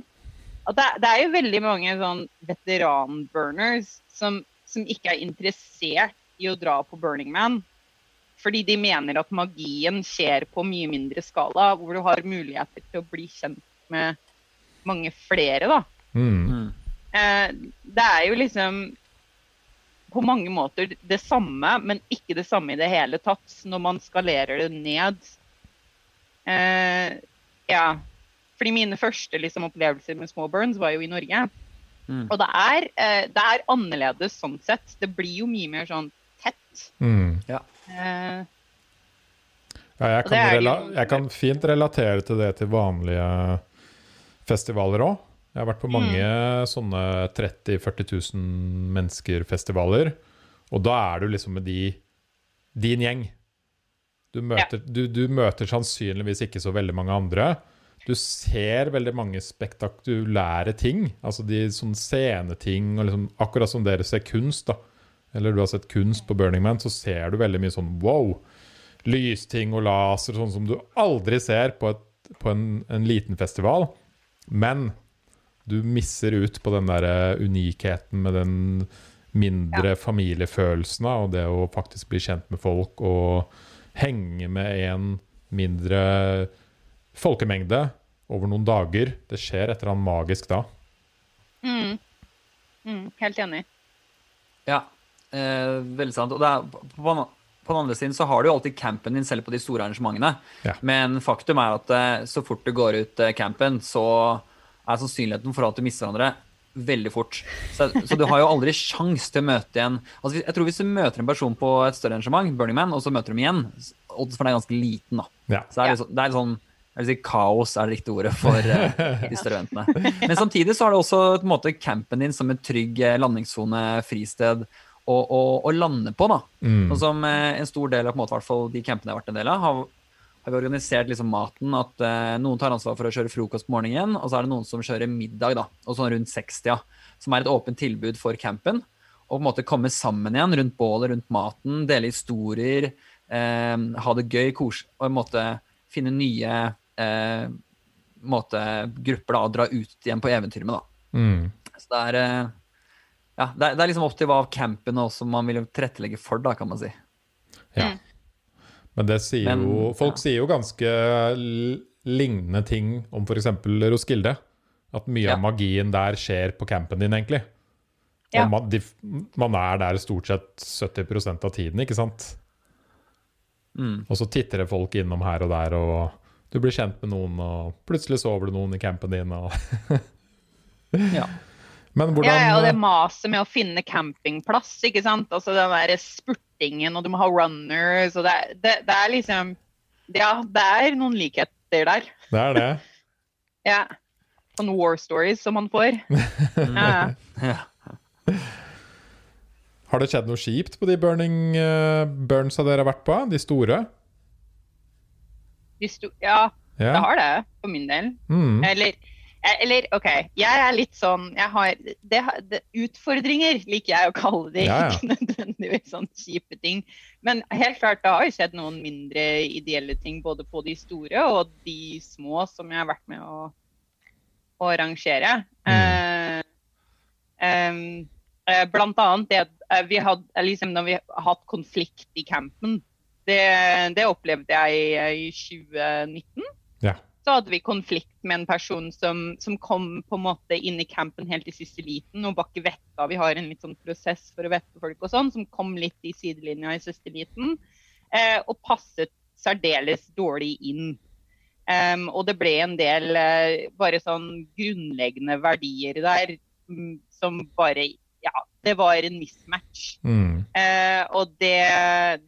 At det, det er jo veldig mange sånn veteran-burners som, som ikke er interessert i å dra på Burning Man. Fordi de mener at magien skjer på mye mindre skala, hvor du har muligheter til å bli kjent med mange flere, da. mm, Mm. Eh, det er jo liksom på mange måter det samme, men ikke det samme i det hele tatt når man skalerer det ned. Eh, ja. Fordi mine første liksom, opplevelser med small burns var jo i Norge. Mm. Og det er, eh, det er annerledes sånn sett. Det blir jo mye mer sånn tett. mm. Eh, Ja, jeg, kan jo- jeg kan fint relatere til det til vanlige festivaler òg. Jeg har vært på mange sånne 30 000-40 000 mennesker-festivaler. Og da er du liksom med de, din gjeng. Du møter, du, du møter sannsynligvis ikke så veldig mange andre. du ser veldig mange spektakulære ting. Altså de sånne sceneting, og liksom, akkurat som dere ser kunst, da. Eller du har sett kunst på Burning Man, så ser du veldig mye sånn wow. Lysting og laser, sånn som du aldri ser på, et, på en, en, liten festival. Men du misser ut på den der eh, unikheten med den mindre ja. familiefølelsen og det å faktisk bli kjent med folk og henge med en mindre folkemengde over noen dager. Det skjer et eller annet magisk da. Mm. Mm, helt enig. Ja, eh, veldig sant. Og er, på, på, den andre siden så har du jo alltid campen din selv på de store arrangementene. Ja. Men faktum er at eh, så fort du går ut eh, campen, så er sannsynligheten for at du mister hverandre veldig fort. Så, så, du har jo aldri sjans til å møte igjen altså, Jeg tror Hvis du møter en person på et større arrangement, Burning Man, og så møter du dem igjen, oddsen for deg er ganske liten. da. Ja. Så det er, liksom, det er sånn jeg vil si kaos er det riktige ordet for uh, de større eventene. Men samtidig så har det også på en måte campen din som en trygg eh, landingssone, fristed, å, å, å, lande på. da. Mm. Og som uh, en stor del av på en måte, hvert fall de campene jeg har vært en del av, har, har vi organisert liksom maten at uh, noen tar ansvar for å kjøre frokost på morgenen, og så er det noen som kjører middag, da, og sånn rundt 60, ja, som er et åpent tilbud for campen. Og på en måte komme sammen igjen rundt bålet, rundt maten, dele historier, ha det gøy, kos, og en måte finne nye eh, måte, grupper da, å dra ut igjen på eventyr med. Da. Mm. Så det er, eh, ja, det er, det er, liksom opp til hva campen også man vil tilrettelegge for, da, kan man si. Ja. Mm. Men det sier Men, jo Folk ja. sier jo ganske lignende ting om f.eks. Roskilde. At mye ja. av magien der skjer på campen din, egentlig. Ja. Man, de, man, er der stort sett 70% av tiden, ikke sant? Mm. Og så titter det folk innom her og der, og du blir kjent med noen, og plutselig sover det noen i campen din. Og ja. Men hvordan Ja, og det maset med å finne campingplass, ikke sant. Altså den der spurtingen, og du må ha runners, og det, det, det er liksom Ja, det er noen likheter der. Det er det. ja. Sånne war stories som man får. ja. ja. Har det skjedd noe kjipt på de burning uh, burns dere har vært på? De store? ja, ja, det har det, for min del. Mm. Eller, eller, OK, jeg er litt sånn jeg har, det, det, Utfordringer liker jeg å kalle det, ja, ja. ikke nødvendigvis sånn kjipe ting. Men helt klart, det har jo skjedd noen mindre ideelle ting, både på de store og de små som jeg har vært med å, å rangere. Mm. Um, uh, blant annet det uh, vi hadde, liksom, når vi har hatt konflikt i campen det, det opplevde jeg i 2019. Ja. Så hadde vi konflikt med en person som, som, kom på en måte inn i campen helt i siste liten og bakke vetta. Vi har en litt sånn prosess for å vette folk og sånn, som kom litt i sidelinja i siste liten. Eh, og passet særdeles dårlig inn. Um, og det ble en del eh, bare sånn grunnleggende verdier der um, som bare Ja, det var en mismatch. Mm. Eh, og det,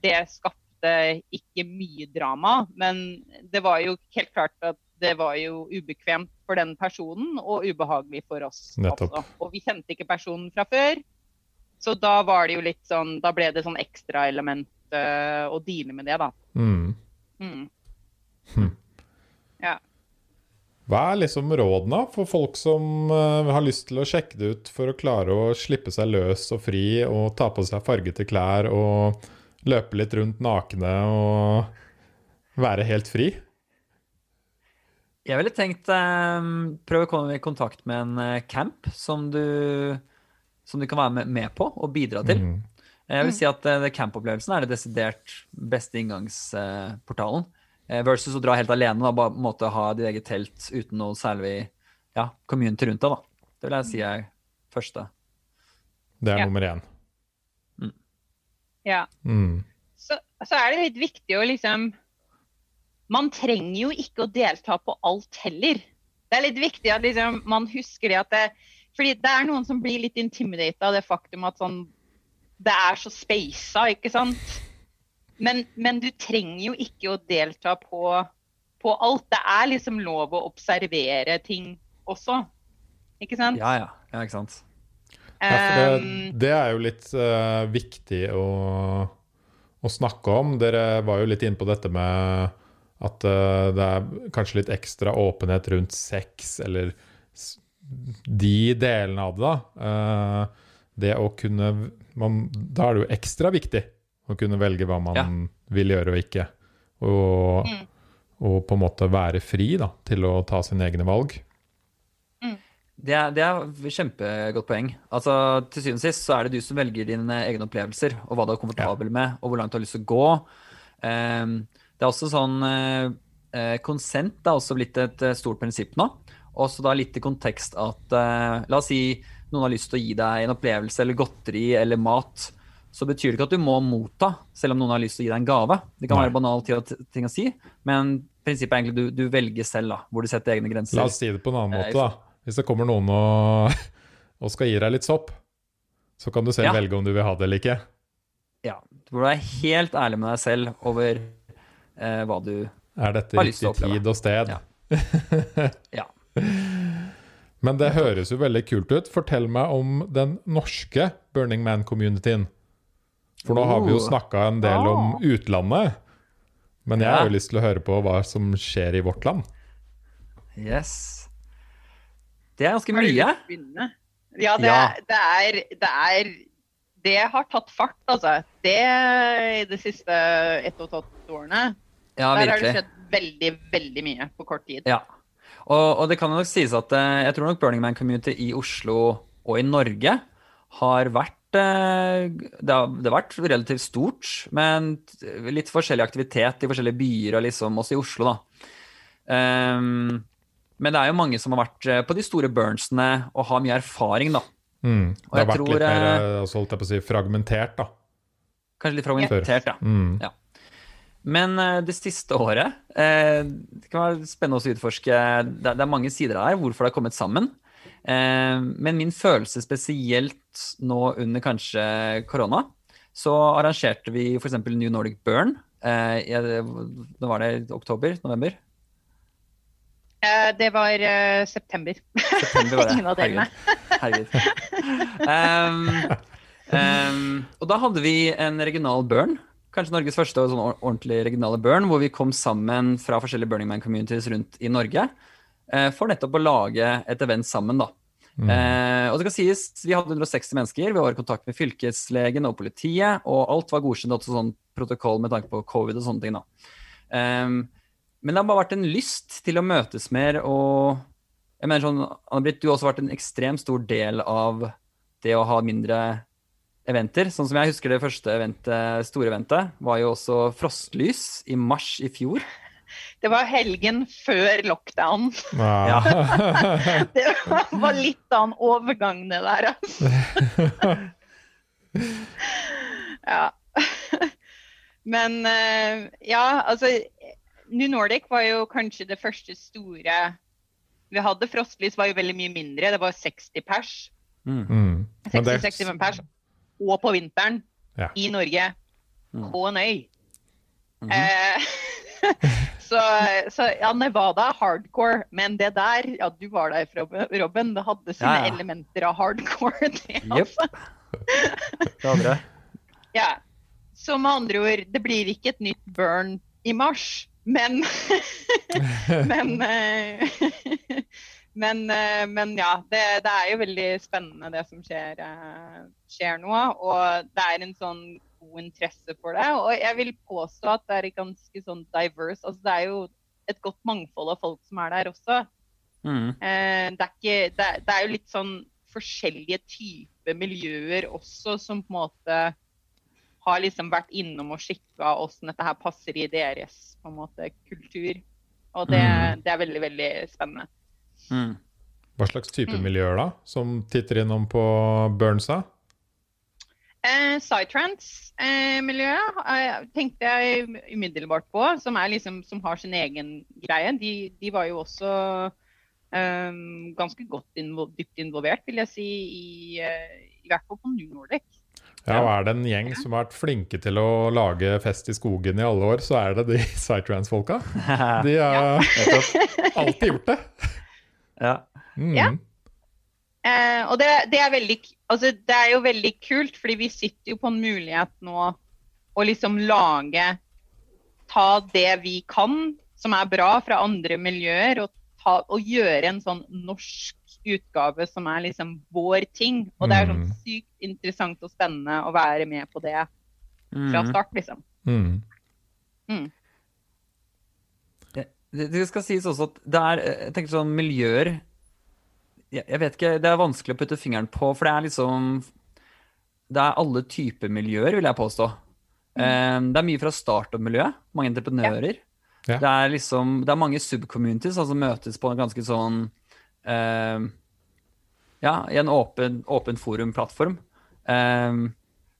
det skapte ikke mye drama, men det var jo helt klart at det var jo ubekvemt for den personen og ubehagelig for oss Nettopp. også. Og vi kjente ikke personen fra før, så da var det jo litt sånn Da ble det sånn ekstraelement uh, å deale med det, da. Mm. Mm. Hm. Ja. Hva er liksom rådene for folk som uh, har lyst til å sjekke det ut for å klare å slippe seg løs og fri og ta på seg fargete klær og løpe litt rundt nakne og være helt fri? Jeg ville tenkt um, prøve å komme i kontakt med en uh, camp som du, som du kan være med, med, på og bidra til. Mm. Jeg vil si at uh, campopplevelsen er det desidert beste inngangsportalen. Uh, versus å dra helt alene og bare måte ha ditt eget telt uten noe særlig ja, community rundt deg. Det vil jeg si er første. Det er ja. nummer én. Ja. Mm. Så, så, er det litt viktig å liksom Man trenger jo ikke å delta på alt heller. Det er litt viktig at liksom, man husker det at det, fordi det er noen som blir litt intimidata av det faktum at sånn, det er så speisa, ikke sant? Men, men, du trenger jo ikke å delta på, på, alt. Det er liksom lov å observere ting også. Ikke sant? Ja, ja. ja ikke sant. Ja, det, ehm, det, er jo litt uh, viktig å, å, snakke om. Dere var jo litt inne på dette med At uh, det er kanskje litt ekstra åpenhet rundt sex, eller de delene av det, da. Uh, det å kunne man, Da er det jo ekstra viktig å kunne velge hva man Ja. vil gjøre og ikke. Og, Mm. og på en måte være fri da, til å ta sine egne valg. Det er, det er kjempegodt poeng. Altså, til syvende og sist så er det du som velger dine egne opplevelser, og hva du er komfortabel med, og hvor langt du har lyst til å gå. Ehm, det er også sånn eh, eh, Konsent er også blitt et eh, stort prinsipp nå. Også da litt i kontekst at La oss si noen har lyst til å gi deg en opplevelse eller godteri eller mat. Så betyr det ikke at du må motta, selv om noen har lyst til å gi deg en gave. Det kan Nei. være banal ting å- si, men prinsippet er egentlig du, du velger selv, da, hvor du setter egne grenser. La oss si det på en annen måte, da. Hvis det kommer noen og, og skal gi deg litt sopp, så kan du selv Ja. velge om du vil ha det eller ikke. Ja, du burde være helt ærlig med deg selv over eh, hva du Er Har lyst til å oppleve. Er dette riktig tid og sted? Ja. Ja. Men det høres jo veldig kult ut. Fortell meg om den norske Burning Man-communityen. For nå har vi jo snakka en del om utlandet. Men jeg har jo lyst til å høre på hva som skjer i vårt land. Yes. Det er ganske mye. Ja, det, Ja. Det, er, det er Det har tatt fart, altså. Det i de siste ett og et halvt årene. Ja, Der har det virkelig. skjedd veldig, veldig mye på kort tid. Ja. Og, og det kan nok sies at eh, jeg tror nok Burning Man Community i Oslo og i Norge har vært eh, det, har, det har vært relativt stort, men litt forskjellig aktivitet i forskjellige byer, og liksom også i Oslo, da. Um, men det er jo mange som har vært eh, på de store burnsene og har mye erfaring, da. Mm. Det Og har jeg vært tror, litt mer altså, holdt jeg på å si, fragmentert, da. Kanskje litt fragmentert, ja. Mm. Ja. Men eh, det siste året eh, Det kan være spennende å utforske. Det, er- mange sider her hvorfor det har kommet sammen. Eh, men min følelse spesielt nå under kanskje korona, så arrangerte vi f.eks. New Nordic Burn. Nå var det oktober? November? Det var september. September var det. Ingen av delene. Herregud. Herregud. Um, um, og da hadde vi en regional burn. Kanskje Norges første sånn ordentlig regionale burn, hvor vi kom sammen fra forskjellige Burning Man communities rundt i Norge eh, for nettopp å lage et event sammen, da. Mm. Eh, og det skal sies, Vi hadde 160 mennesker, vi var i kontakt med fylkeslegen og politiet, og alt var godkjent, også sånn protokoll med tanke på covid og sånne ting. da. Eh, men det har bare vært en lyst til å møtes mer, og jeg mener sånn, Anne-Britt, du har også vært en ekstremt stor del av det å ha mindre eventer. Sånn som jeg husker det første eventet, store eventet, var jo også Frostlys i mars i fjor. Det var helgen før lockdown. Ja. Det var litt av en overgang, det der, altså. Ja. Men eh, ja, altså New Nordic var jo kanskje det første store vi hadde. Frostlys var jo veldig mye mindre. Det var 60 pers. Mm. Mm. Men det- 60-65 pers. Og på vinteren Ja. i Norge. Mm. På en øy. Mhm. Eh, så, så ja, Nevada er hardcore, men det der Ja, du var der. Robin, Det hadde sine Ja, ja. elementer av hardcore. Det, altså. Det det. Ja. Så med andre ord, det blir ikke et nytt burn i mars, men Men eh, men, eh, men ja, det, det er jo veldig spennende det som skjer, eh, skjer nå. Og det er en sånn god interesse for det. Og jeg vil påstå at det er ganske sånn diverse. Altså det er jo et godt mangfold av folk som er der også. Mm. Eh, det, er ikke, det, det er jo litt sånn forskjellige typer miljøer også som på en måte har liksom vært innom og sjekka åssen dette her passer i deres måte kultur. Og det, Mm. det er veldig, veldig spennende. Mm. Hva slags type Mm. miljøer da, som titter innom på Burnsa? Eh, Psytrance-miljøet eh, tenkte jeg umiddelbart på, som, er liksom, som har sin egen greie. De, de var jo også eh, ganske godt invo dypt involvert, vil jeg si, i, eh, i hvert fall på New Nordic. Ja, og er det en gjeng som har vært flinke til å lage fest i skogen i alle år, så er det de Psytrance-folka. De har alltid gjort det. Ja. Mm. Ja. Eh, og det, det, er veldig, altså, det er jo veldig kult, fordi vi sitter jo på en mulighet nå å liksom lage Ta det vi kan som er bra fra andre miljøer, og, ta, og gjøre en sånn norsk utgave som er liksom vår ting. Og det er sånn Mm. sykt interessant og spennende å være med på det fra Mm. start, liksom. Mm. Det, det skal sies også at det er jeg tenker sånn miljøer jeg, jeg vet ikke, Det er vanskelig å putte fingeren på, for det er liksom Det er alle typer miljøer, vil jeg påstå. Eh, det er mye fra startup-miljøet. Mange entreprenører. Ja. Det er liksom Det er mange subcommunities altså møtes på en ganske sånn eh, Ja, i en åpen, åpen forum-plattform. Eh,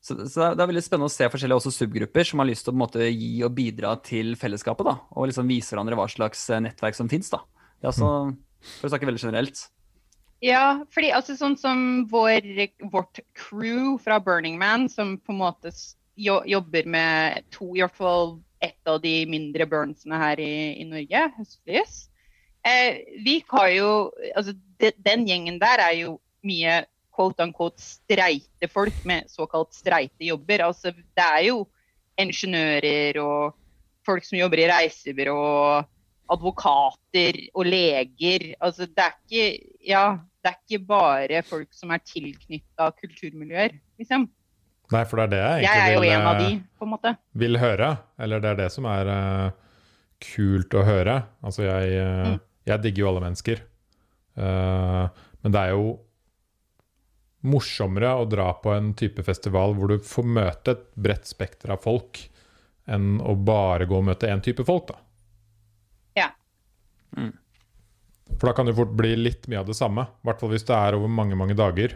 så, så det er- veldig spennende å se forskjellige også subgrupper som har lyst til å på en måte, gi og bidra til fellesskapet. da, Og liksom vise hverandre hva slags eh, nettverk som fins. For å snakke veldig generelt. Ja, fordi altså sånn som vår, vårt crew fra Burning Man, som på en måte jo, jobber med to, i hvert fall ett av de mindre burnsene her i, i Norge, Høstlys. Eh, vi har jo Altså de, den gjengen der er jo mye quote unquote streite folk med såkalt streite jobber. Altså det er jo ingeniører og folk som jobber i reisebyrå, advokater og leger. Altså det er ikke Ja, det er ikke bare folk som er tilknytta kulturmiljøer, liksom. Nei, for det er det jeg Jeg er egentlig jo vil, en av de, eh, på en måte. vil høre. Eller det er det som er uh, kult å høre. Altså, jeg, uh, Mm. jeg digger jo alle mennesker. Uh, men det er jo morsommere å dra på en type festival hvor du får møte et bredt spekter av folk, enn å bare gå og møte én type folk, da. Ja. For da kan det fort bli litt mye av det samme. I hvert fall hvis det er over mange, mange dager.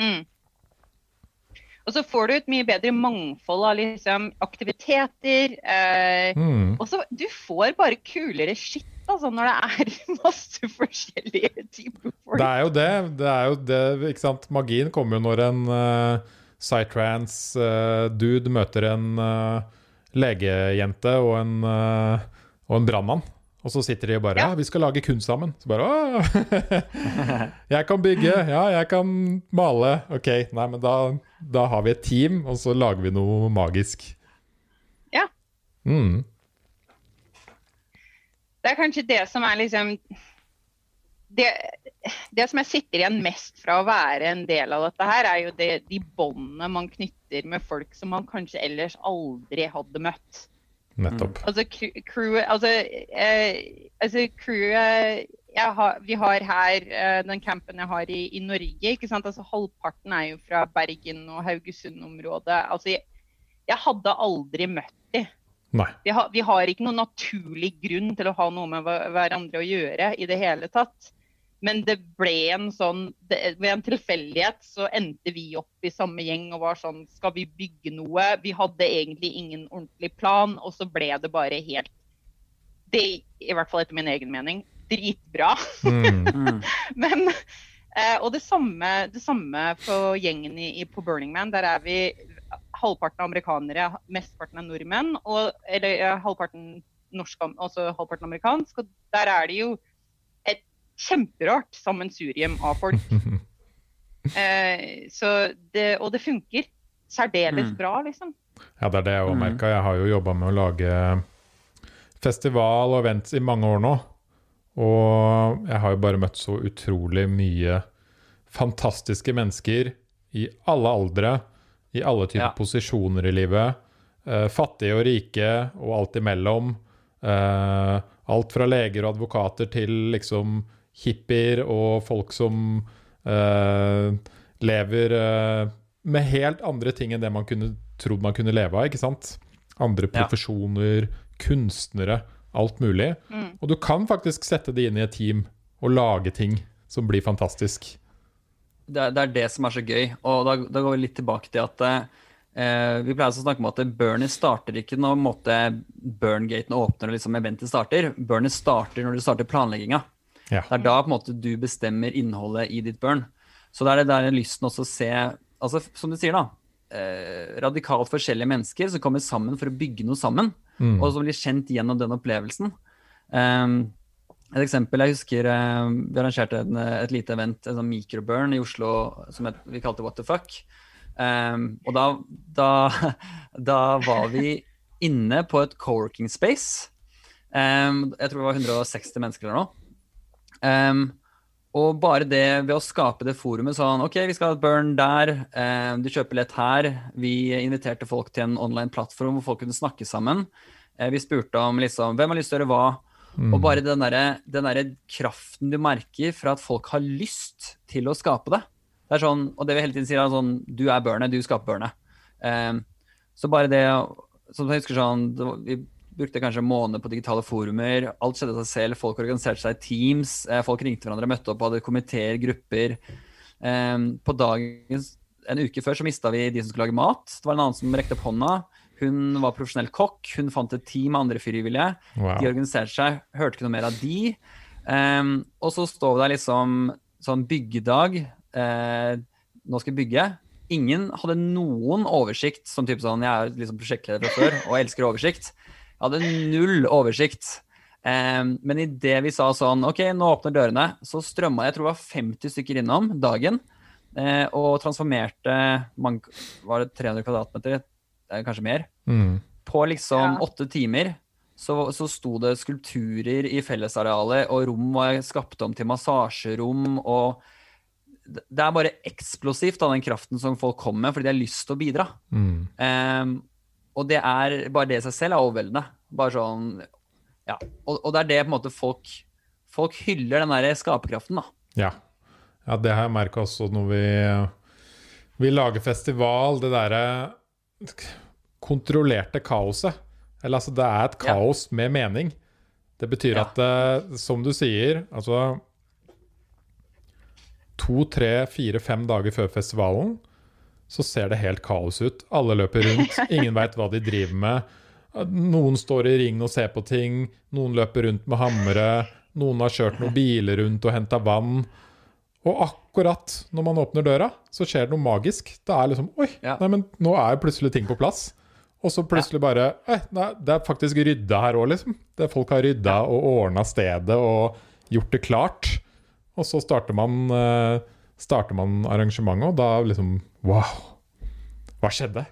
Mm. Og så får du et mye bedre mangfold av liksom, aktiviteter. Eh, Mm. og så du får bare kulere skitt altså, når det er masse forskjellige typer folk. Det er jo det. det, er jo det ikke sant? Magien kommer jo når en uh, psytrance-dude møter en uh, legejente og en, uh, og en brannmann. Og så sitter de og bare Ja. Ja, vi skal lage kunst sammen. Så bare Å! jeg kan bygge. Ja, jeg kan male. OK, nei, men da, da har vi et team, og så lager vi noe magisk. Ja. Mm. Det er kanskje det som er liksom det, det som jeg sitter igjen mest fra å være en del av dette her, er jo det, de båndene man knytter med folk som man kanskje ellers aldri hadde møtt. Nettopp. Altså crewet Altså, eh, altså crewet jeg har, vi har her, eh, den campen jeg har i, i Norge, ikke sant? Altså, halvparten er jo fra Bergen og Haugesund-området. Altså, jeg, jeg hadde aldri møtt de. Nei. Vi, har- vi har ikke noen naturlig grunn til å ha noe med hverandre å gjøre i det hele tatt. Men det ble en sånn det, Ved en tilfeldighet så endte vi opp i samme gjeng og var sånn Skal vi bygge noe? Vi hadde egentlig ingen ordentlig plan, og så ble det bare helt Det, i hvert fall etter min egen mening, dritbra. Mm. Mm. Men eh, Og det samme, det samme på gjengen i, i, på Burning Man. Der er vi halvparten amerikanere, mesteparten er nordmenn. Og, eller halvparten norsk, altså halvparten amerikansk. Og der er det jo et kjemperart sammensurium av folk. Eh, så det, og det funker særdeles Mm. bra, liksom. Ja, det er det jeg òg Mm. merka. Jeg har jo jobba med å lage festival og events i mange år nå. Og jeg har jo bare møtt så utrolig mye fantastiske mennesker i alle aldre, i alle typer Ja. posisjoner i livet. Uh, fattige og rike og alt imellom. Uh, alt fra leger og advokater til liksom hippier og folk som uh, lever eh, med helt andre ting enn det man kunne trodd man kunne leve av. ikke sant? Andre Ja. profesjoner, kunstnere, alt mulig. Mm. Og du kan faktisk sette det inn i et team og lage ting som blir fantastisk. Det, er- det er det som er så gøy. Og da, da går vi litt tilbake til at eh, vi pleier å snakke om at Bernie starter ikke når måte Burngaten åpner og liksom eventet starter. Bernie starter når du starter planlegginga. Ja. Det er da på en måte du bestemmer innholdet i ditt burn. Så det er det der lysten også å se altså Som du sier, da. Eh, radikalt forskjellige mennesker som kommer sammen for å bygge noe sammen. Mm. Og som blir kjent gjennom den opplevelsen. Um, et eksempel, jeg husker eh, Vi arrangerte en, et lite event, en sånn microburn i Oslo som het, vi kalte What the fuck. Um, og da, da, da var vi inne på et co-working space Um, jeg tror det var 160 mennesker eller noe. Um, og bare det ved å skape det forumet sånn OK, vi skal ha et burn der. Um, du kjøper lett her. Vi inviterte folk til en online plattform hvor folk kunne snakke sammen. Uh, vi spurte om liksom hvem har lyst til å gjøre hva. Mm. Og bare den derre der kraften du merker fra at folk har lyst til å skape det. Det er sånn, Og det vi hele tiden sier, er sånn Du er børnet, du skaper børnet. Um, så bare det Som jeg husker sånn Vi brukte kanskje en måned på digitale forumer. Alt skjedde seg selv. Folk organiserte seg i teams. Eh, folk ringte hverandre, møtte opp, hadde komiteer, grupper. Um, på dagen en uke før så mista vi de som skulle lage mat. Det var en annen som rekte opp hånda. Hun var profesjonell kokk. Hun fant et team av andre frivillige. Wow. De organiserte seg. Hørte ikke noe mer av de. Um, og så står vi der liksom sånn byggedag. Uh, nå skal vi bygge. Ingen hadde noen oversikt som type sånn Jeg er liksom prosjektleder fra før og elsker oversikt. Jeg hadde null oversikt. Um, men idet vi sa sånn OK, nå åpner dørene, så strømma jeg tror det var 50 stykker innom dagen. Uh, og transformerte mange, Var det 300 kvadratmeter? Kanskje mer. Mm. På liksom ja. åtte timer så, så sto det skulpturer i fellesarealet, og rom var skapt om til massasjerom. og det er bare eksplosivt av den kraften som folk kommer med, fordi de har lyst til å bidra. Mm. Um, og det er bare det i seg selv er overveldende. Bare sånn Ja. Og, og, det er det på en måte folk Folk hyller den der skaperkraften, da. Ja. ja det har jeg merka også når vi, vi lager festival. Det derre kontrollerte kaoset. Eller altså, det er et kaos ja. med mening. Det betyr ja. at, uh, som du sier, altså to, tre, fire, fem dager før festivalen så ser det helt kaos ut. Alle løper rundt, ingen veit hva de driver med. Noen står i ring og ser på ting, noen løper rundt med hammere, noen har kjørt noen biler rundt og henta vann. Og akkurat når man åpner døra, så skjer det noe magisk. Det er liksom Oi, ja. nei, men nå er plutselig ting på plass. Og så plutselig bare nei, det er faktisk rydda her òg, liksom. Det folk har rydda og ordna stedet og gjort det klart. Og så starter man, uh, starter man arrangementet, og da liksom Wow! Hva skjedde?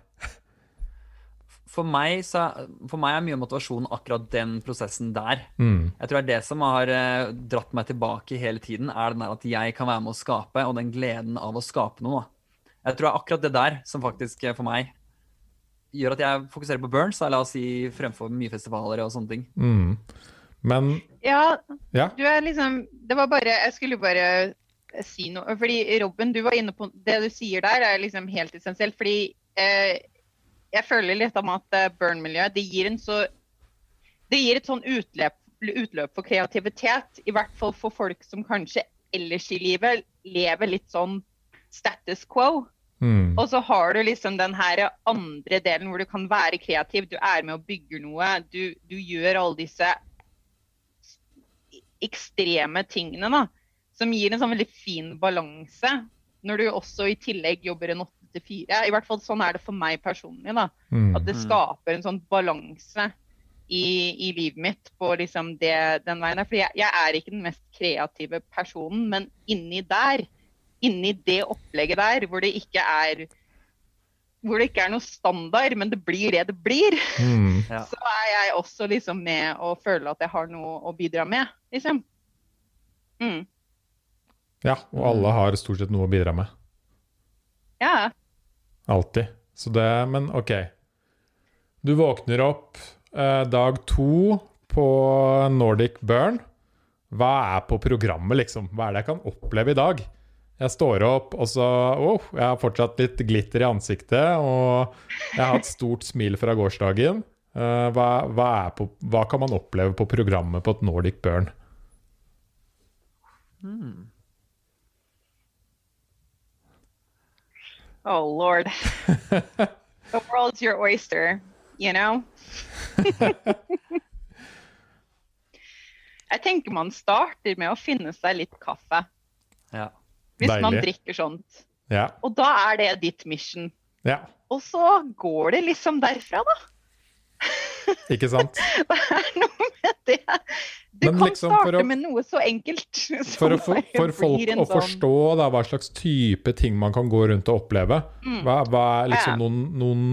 For meg, så, for meg, er mye av motivasjonen akkurat den prosessen der. Mm. Jeg tror det er det som har uh, dratt meg tilbake hele tiden, er den der at jeg kan være med å skape, og den gleden av å skape noe. Jeg tror det er akkurat det der som faktisk uh, for meg gjør at jeg fokuserer på Burns, la oss si fremfor mye festivaler og sånne ting. Mm. Men ja, ja, du er liksom Det var bare Jeg skulle bare si noe. Fordi Robin, du var inne på det du sier der, er liksom helt essensielt. Fordi eh, jeg føler litt om at uh, burn-miljøet det gir en så Det gir et sånn utløp, utløp for kreativitet. I hvert fall for folk som kanskje ellers i livet lever litt sånn status quo. Mm. Og så har du liksom den her andre delen hvor du kan være kreativ. Du er med og bygger noe. Du, du gjør alle disse ekstreme tingene da, som gir en sånn veldig fin balanse. Når du også i tillegg jobber en åtte til fire. I hvert fall sånn er det for meg personlig. da, mm. At det skaper en sånn balanse i, i livet mitt på liksom det, den veien Fordi For jeg, jeg, er ikke den mest kreative personen, men inni der, inni det opplegget der, hvor det ikke er hvor det ikke er noe standard, men det blir det det blir, mm. så er jeg også liksom med og føler at jeg har noe å bidra med, liksom. Mm. Ja, og alle har stort sett noe å bidra med. Ja. Alltid. Så det Men OK. Du våkner opp eh, dag to på Nordic Burn. Hva er på programmet, liksom? Hva er det jeg kan oppleve i dag? Jeg står opp, og så oh, Jeg har fortsatt litt glitter i ansiktet, og jeg har et stort smil fra gårsdagen. Uh, hva, hva, på, hva, kan man oppleve på programmet på et Nordic Burn? Hmm. Oh lord. The world's your oyster, you know? jeg tenker man starter med å finne seg litt kaffe. Ja. Hvis Deilig. man drikker sånt. Ja. Og da er det ditt mission. Ja. Og så går det liksom derfra, da. Ikke sant? Hva er noe med det. Du Men kan liksom starte å, med noe så enkelt. For, å, for, for folk å sånn... forstå da, hva slags type ting man kan gå rundt og oppleve. Mm. Hva, hva, er liksom noen, noen,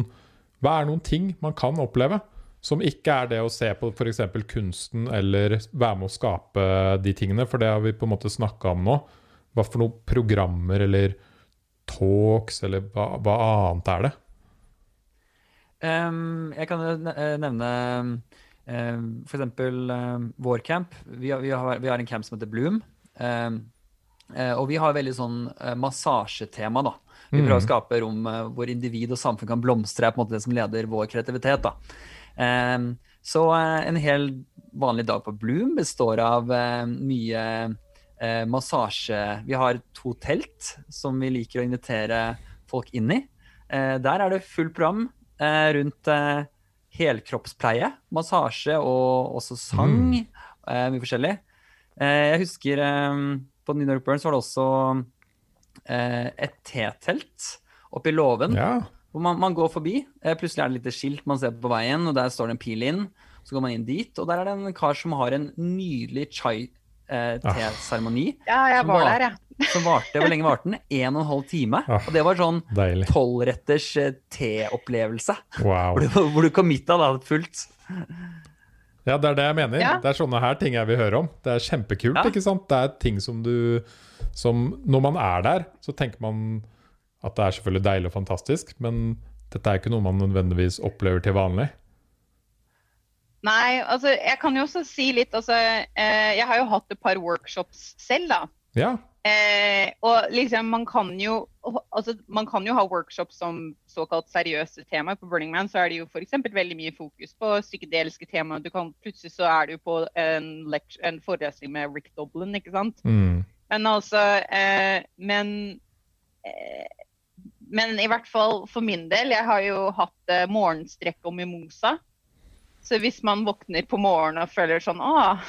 hva er noen ting man kan oppleve? Som ikke er det å se på f.eks. kunsten eller være med å skape de tingene, for det har vi på en måte snakka om nå. Hva for noen programmer eller talks, eller hva, hva annet er det? Um, jeg kan eh, nevne um, for eksempel um, vår camp. Vi har, vi, har, vi har en camp som heter Bloom. Eh, og vi har veldig sånn eh, massasjetema, da. Vi prøver å skape rom hvor individ og samfunn kan blomstre, er på en måte det som leder vår kreativitet. da. Så en hel vanlig dag på Bloom består av mye massasje. Vi har to telt som vi liker å invitere folk inn i. Der er det fullt program rundt eh, helkroppspleie, massasje og også sang. Eh, mye forskjellig. Eh, jeg husker eh, på New York Burns var det også eh, et T-telt oppe i låven. Ja. Hvor man, man går forbi. Eh, plutselig er det et lite skilt man ser på veien, og der står det en pil inn. Så går man inn dit, og der er det en kar som har en nydelig chai-teseremoni. Ja, jeg var var- der, jeg. Som varte Hvor lenge varte den? En og en halv time. Ah. Og det var sånn tolvretters eh, teopplevelse. Wow. Hvor du, hvor du committa da fullt. Ja, det er det jeg mener. Ja. Det er sånne her ting jeg vil høre om. Det er kjempekult, Ja. ikke sant? Det er ting som du som Når man er der, så tenker man at det er selvfølgelig deilig og fantastisk, men dette er ikke noe man nødvendigvis opplever til vanlig. Nei, altså jeg kan jo også si litt altså, eh, Jeg har jo hatt et par workshops selv, da. Ja. Eh, og liksom, man kan jo altså, man kan jo ha workshops som såkalt seriøse temaer. På Burning Man så er det jo f.eks. veldig mye fokus på psykedeliske temaer. Du kan, plutselig så er du på en, en forelesning med Rick Doblin, ikke sant. Mm. Men altså eh, Men eh, Men i hvert fall for min del, jeg har jo hatt eh, morgenstrekk og mimosa. Så hvis man våkner på morgenen og føler sånn Å,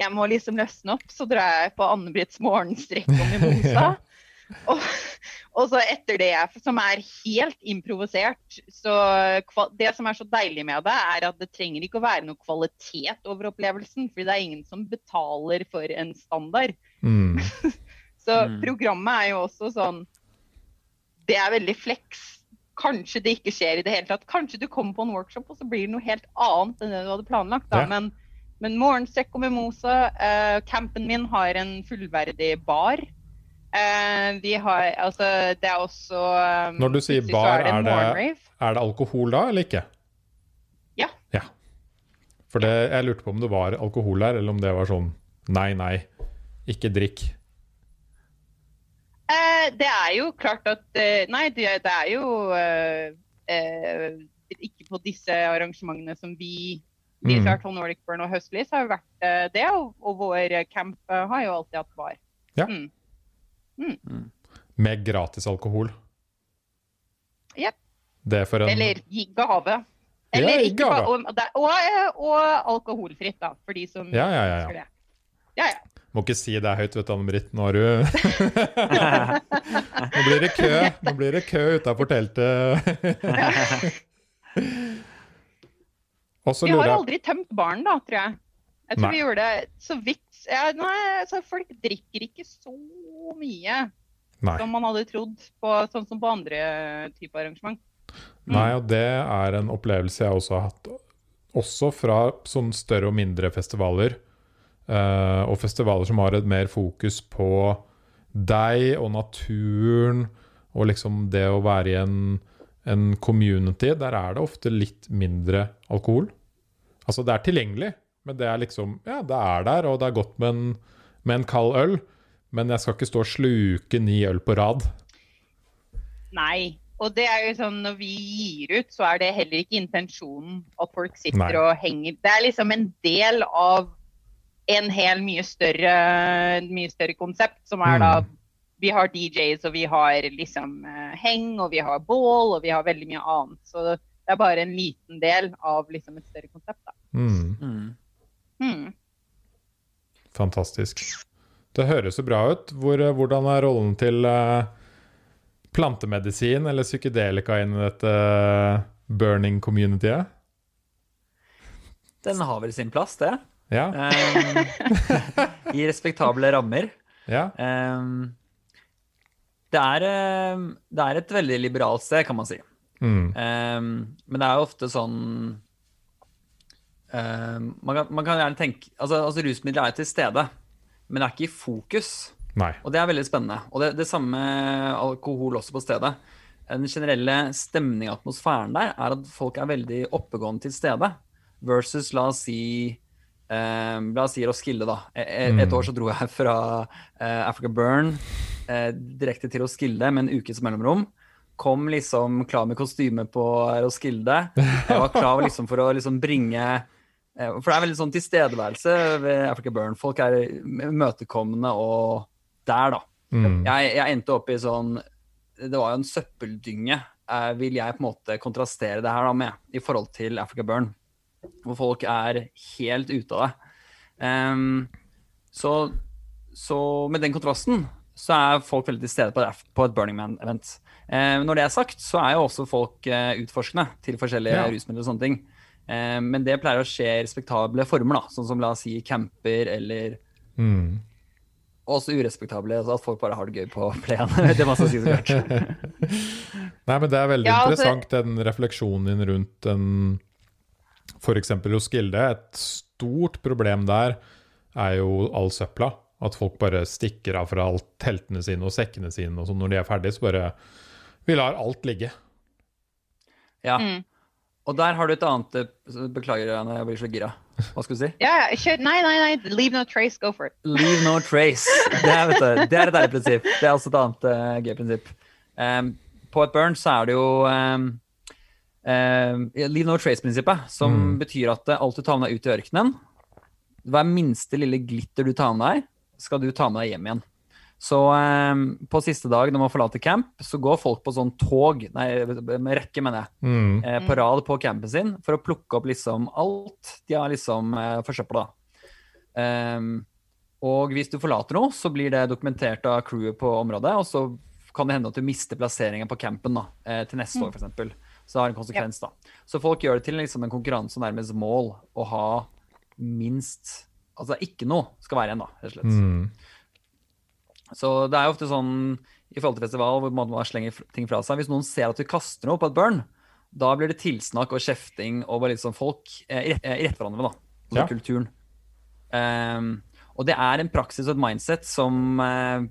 jeg må liksom løsne opp, så drar jeg på Anne-Britts morgenstrekk og mimosa. og, og så etter det, som er helt improvisert, så Det som er så deilig med det, er at det trenger ikke å være noe kvalitet over opplevelsen. fordi det er ingen som betaler for en standard. Mm. Så Mm. programmet er jo også sånn Det er veldig flex. Kanskje det ikke skjer i det hele tatt. Kanskje du kommer på en workshop, og så blir det noe helt annet enn det du hadde planlagt. Da. Ja. Men, men morgensekk og mimosa. Eh, campen min har en fullverdig bar. Eh, vi har Altså, det er også um, Når du sier bar, er det, er det- Er det alkohol da, eller ikke? Ja. ja. For det, jeg lurte på om det var alkohol der, eller om det var sånn nei, nei, ikke drikk. Eh, det er jo klart at eh, Nei, det, det er jo eh, Ikke på disse arrangementene som vi vi Mm. Sartol Nordic Burn og Høstlys har jo vært eh, det, og, og vår camp eh, har jo alltid hatt bar. Ja. Mm. Med gratis alkohol. Jep. Det for en Eller gi gave. Eller ja, ikke gave. og, og, eh, og alkoholfritt, da, for de som Ja, ja, ja, ja. ønsker det. Ja, ja. Må ikke si det høyt, vet du, Anne-Britt. Nå du Nå blir det kø Nå blir det kø utafor teltet. Og så Vi har jeg aldri tømt baren, da, tror jeg. Jeg tror Nei. vi gjorde det så vidt. Ja, nei, altså, folk drikker ikke så mye Nei. som man hadde trodd, på, sånn som på andre typer arrangement. Nei, og det er en opplevelse jeg også har hatt. Også fra sånn større og mindre festivaler. Uh, og festivaler som har et mer fokus på deg og naturen, og liksom det å være i en, en community. Der er det ofte litt mindre alkohol. Altså, det er tilgjengelig, men det er liksom Ja, det er der, og det er godt med en, med en kald øl. Men jeg skal ikke stå og sluke ni øl på rad. Nei. Og det er jo sånn, når vi gir ut, så er det heller ikke intensjonen at folk sitter Nei. og henger Det er liksom en del av en hel mye større, mye større konsept, som er da Mm. Vi har DJs, og vi har liksom eh, heng, og vi har bål, og vi har veldig mye annet. Så det er bare en liten del av liksom et større konsept, da. Mm. Mm. Hmm. Fantastisk. Det høres så bra ut. Hvor, hvordan er rollen til eh, plantemedisin eller psykedelika inn i dette eh, burning communityet? Den har vel sin plass, det. Ja? Um, I respektable rammer. ja. Um, det, er, um, det er et veldig liberalt sted, kan man si. Mm. Um, men det er jo ofte sånn um, man, kan, man kan gjerne tenke Altså, altså rusmidler er til stede, men det er ikke i fokus. Nei. Og det er veldig spennende. Og det, det samme med alkohol også på stedet. Den generelle stemningen i atmosfæren der er at folk er veldig oppegående til stede. Versus, la oss si eh, La oss si Roskilde, da. Et, e- Et Mm. år så dro jeg fra uh, Africa Burn uh, direkte til Roskilde med en ukes mellomrom. Kom liksom klar med kostyme på Roskilde. Jeg var klar liksom for å liksom bringe uh, For det er veldig sånn tilstedeværelse ved Africa Burn. Folk er imøtekommende og der, da. Mm. Jeg, jeg endte opp i sånn Det var jo en søppeldynge, vil jeg på en måte kontrastere det her da med, i forhold til Africa Burn. Hvor folk er helt ute av det. Um, så, så med den kontrasten så er folk veldig til stede på, på et Burning Man-event. Um, når det er sagt, så er jo også folk uh, utforskende til forskjellige Ja. rusmidler og sånne ting. Um, men det pleier å skje i respektable former, da, sånn som la oss si camper eller Mm. også urespektable, altså at folk bare har det gøy på plenen. det er masse å si så klart. Nei, men det er veldig Ja, altså- interessant, den refleksjonen din rundt en F.eks. Roskilde. Et stort problem der er jo all søpla. At folk bare stikker av fra alt teltene sine og sekkene sine, og sånn når de er ferdige, så bare Vi lar alt ligge. Ja. Mm. Og der har du et annet eh, Beklager, Anna, jeg blir så gira. Hva skal du si? Ja, ja. Nei, nei, nei. Leave no trace. Go for it. Leave no trace. Det er, vet du, det er et deilig prinsipp. Det er også et annet uh, gøy prinsipp. Um, på et burn så er det jo um, leave no trace-prinsippet, som Mm. betyr at eh, alt du tar med deg ut i ørkenen, hver minste lille glitter du tar med deg, skal du ta med deg hjem igjen. Så um, på siste dag når man forlater camp, så går folk på sånn tog, nei, med rekke, mener jeg, Mm. eh, på rad på campen sin for å plukke opp liksom alt de har liksom eh, forsøpla. Um, og hvis du forlater noe, så blir det dokumentert av crewet på området, og så kan det hende at du mister plasseringen på campen da, eh, til neste år, f.eks. Så det har en konsekvens, da. Så folk gjør det til liksom en konkurranse og nærmest mål å ha minst Altså ikke noe skal være igjen, da, rett og slett. Mm. Så det er jo ofte sånn i forhold til festival hvor man slenger ting fra seg. Hvis noen ser at du kaster noe på et burn, da blir det tilsnakk og kjefting og bare litt sånn folk eh, rett, eh, rett hverandre, da. Altså Ja. kulturen. Um, og det er en praksis og et mindset som eh,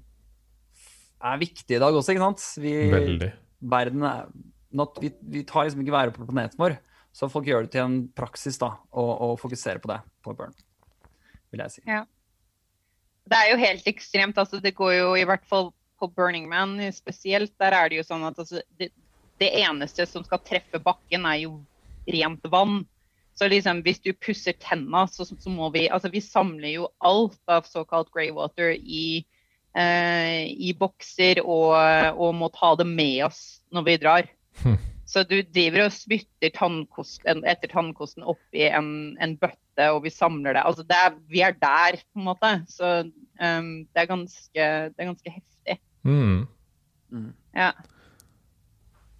er viktig i dag også, ikke sant? Vi, Veldig. verden er not, vi, vi tar liksom ikke være på planeten vår, så folk gjør det til en praksis da, å, fokusere på det på burn, vil jeg si. Det er jo helt ekstremt. altså Det går jo i hvert fall på Burning Man spesielt. Der er det jo sånn at altså, det, det eneste som skal treffe bakken, er jo rent vann. Så liksom, hvis du pusser tenna, så, så må vi Altså, vi samler jo alt av såkalt greywater i, eh, i bokser og, og må ta det med oss når vi drar. Hm. Så du driver og spytter tannkosten, etter tannkosten oppi en, en bøtte, og vi samler det. Altså det er, vi er der, på en måte. Så um, det, er ganske, det er ganske heftig. Mm. Mm. Ja.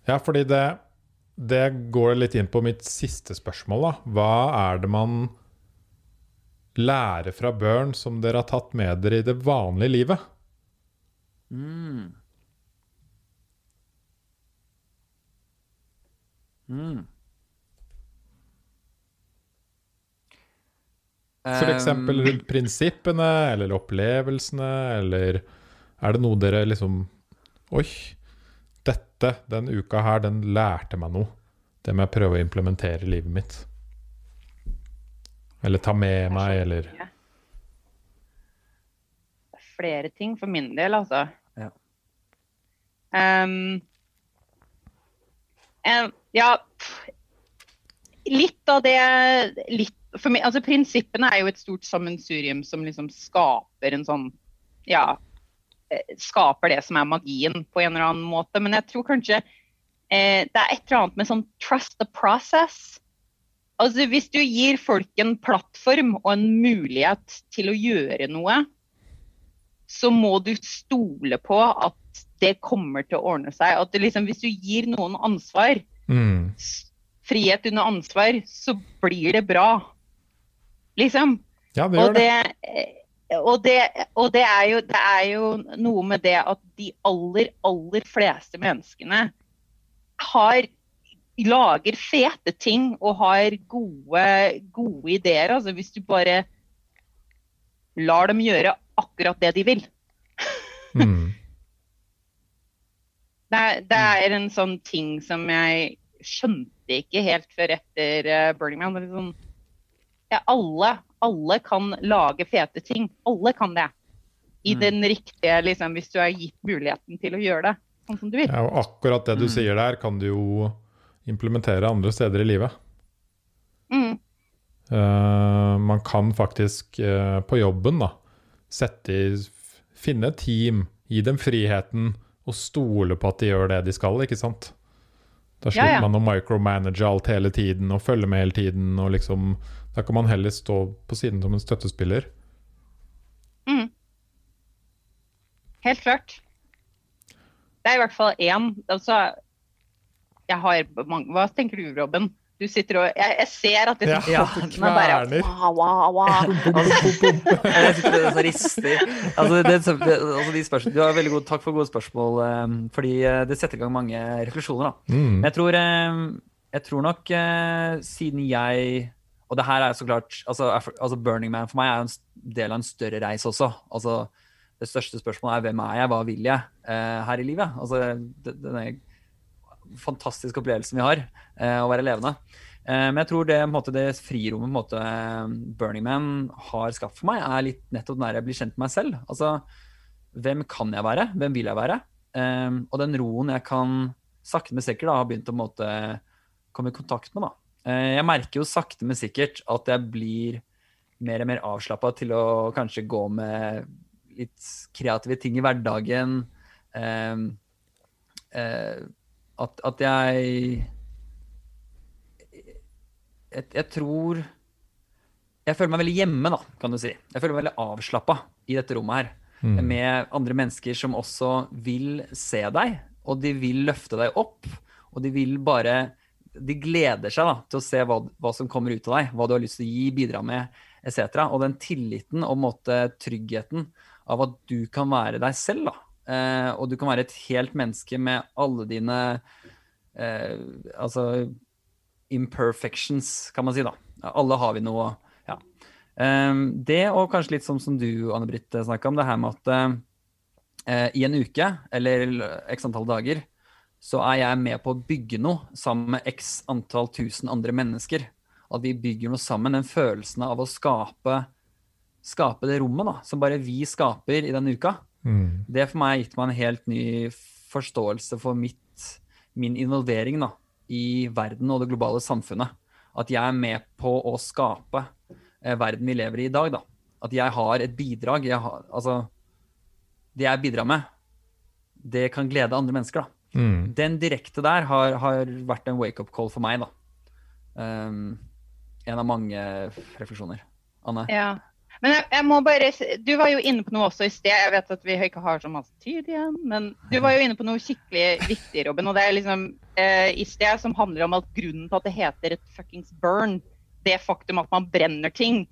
Ja, fordi det, det går litt inn på mitt siste spørsmål. da. Hva er det man lærer fra Børn som dere har tatt med dere i det vanlige livet? Mm. Mm. Rundt prinsippene eller opplevelsene, eller er det noe dere liksom Oi, dette den uka her, den lærte meg noe. Det må jeg prøve å implementere i livet mitt. Eller ta med meg, eller er flere ting for min del, altså. Ja. Um, ja Litt av det litt, meg, altså Prinsippene er jo et stort sammensurium som liksom skaper en sånn Ja, eh, skaper det som er magien på en eller annen måte. Men jeg tror kanskje eh, det er et eller annet med sånn trust the process. Altså Hvis du gir folk en plattform og en mulighet til å gjøre noe, så må du stole på at det kommer til å ordne seg. At det liksom, hvis du gir noen ansvar, mm, frihet under ansvar, så blir det bra. Liksom. Ja, det Og gjør det. det, eh, og, det, og det, er jo, det er jo noe med det at de aller, aller fleste menneskene har lager fete ting og har gode, gode ideer. Altså hvis du bare lar dem gjøre akkurat det de vil. Mm. Det, det er en sånn ting som jeg skjønte ikke helt før etter eh, Burning Man. Sånn, ja, alle, alle kan lage fete ting. Alle kan det. I Mm. den riktige, liksom, hvis du er gitt muligheten til å gjøre det sånn som du vil. Ja, og akkurat det du Mm. sier der, kan du jo implementere andre steder i livet. Mm. Uh, man kan faktisk uh, på jobben da, sette i, finne et team, gi dem friheten og stole på at de gjør det de skal, ikke sant? Da Ja, slipper ja. man å micromanage alt hele tiden og følge med hele tiden. og liksom, Da kan man heller stå på siden som en støttespiller. Mm. Helt klart. Det er i hvert fall én. Altså, jeg har mange Hva tenker du, Robin? Du sitter og Jeg, jeg ser at det Ja, fokusen er bare kverner. wow, wow, wow. Jeg sitter og rister. Altså, det, det, altså de spørsmål, du har veldig god, takk for gode spørsmål, eh, fordi eh, det setter i gang mange refleksjoner. Da. Mm. Men jeg tror, eh, jeg tror nok eh, siden jeg Og det her er så klart altså, er- altså Burning Man for meg er en del av en større reis også. Altså, det største spørsmålet er hvem er jeg, hva vil jeg eh, her i livet? Altså, det, denne fantastiske opplevelsen vi har, eh, å være levende. Eh, men jeg tror det, måte, det frirommet måte, Burning Man har skapt for meg, er litt nettopp når jeg blir kjent med meg selv. Altså, hvem kan jeg være? Hvem vil jeg være? Eh, og den roen jeg kan sakte, men sikkert da, ha begynt å måte, komme i kontakt med. Da. Jeg merker jo sakte, men sikkert at jeg blir mer og mer avslappa til å kanskje gå med litt kreative ting i hverdagen. Eh, eh, at, at jeg, jeg Jeg tror Jeg føler meg veldig hjemme, da, kan du si. Jeg føler meg veldig avslappa i dette rommet her. Mm. Med andre mennesker som også vil se deg, og de vil løfte deg opp. Og de vil bare De gleder seg da, til å se hva, hva som kommer ut av deg, hva du har lyst til å gi, bidra med, etc. Og den tilliten og måte, tryggheten av at du kan være deg selv. da. Eh, og du kan være et helt menneske med alle dine eh, altså imperfections, kan man si. da. Alle har vi noe. ja. Eh, det, og kanskje litt som, som du, Anne-Britt, snakka om, det her med at eh, i en uke, eller x antall dager, så er jeg med på å bygge noe sammen med x antall tusen andre mennesker. At vi bygger noe sammen. Den følelsen av å skape, skape det rommet da, som bare vi skaper i den uka. Mm. Det for meg har gitt meg en helt ny forståelse for mitt, min involvering da, i verden og det globale samfunnet. At jeg er med på å skape eh, verden vi lever i i dag. Da. At jeg har et bidrag. Jeg har, altså, det jeg bidrar med, det kan glede andre mennesker. da. Mm. Den direkte der har, har vært en wake-up call for meg. da. Um, en av mange refleksjoner. Anne? Ja. Men jeg, jeg må bare Du var jo inne på noe også i sted. Jeg vet at vi ikke har så masse tid igjen. Men du var jo inne på noe skikkelig viktig, Robin. Og det er liksom eh, i sted som handler om at grunnen til at det heter et fuckings burn, det faktum at man brenner ting.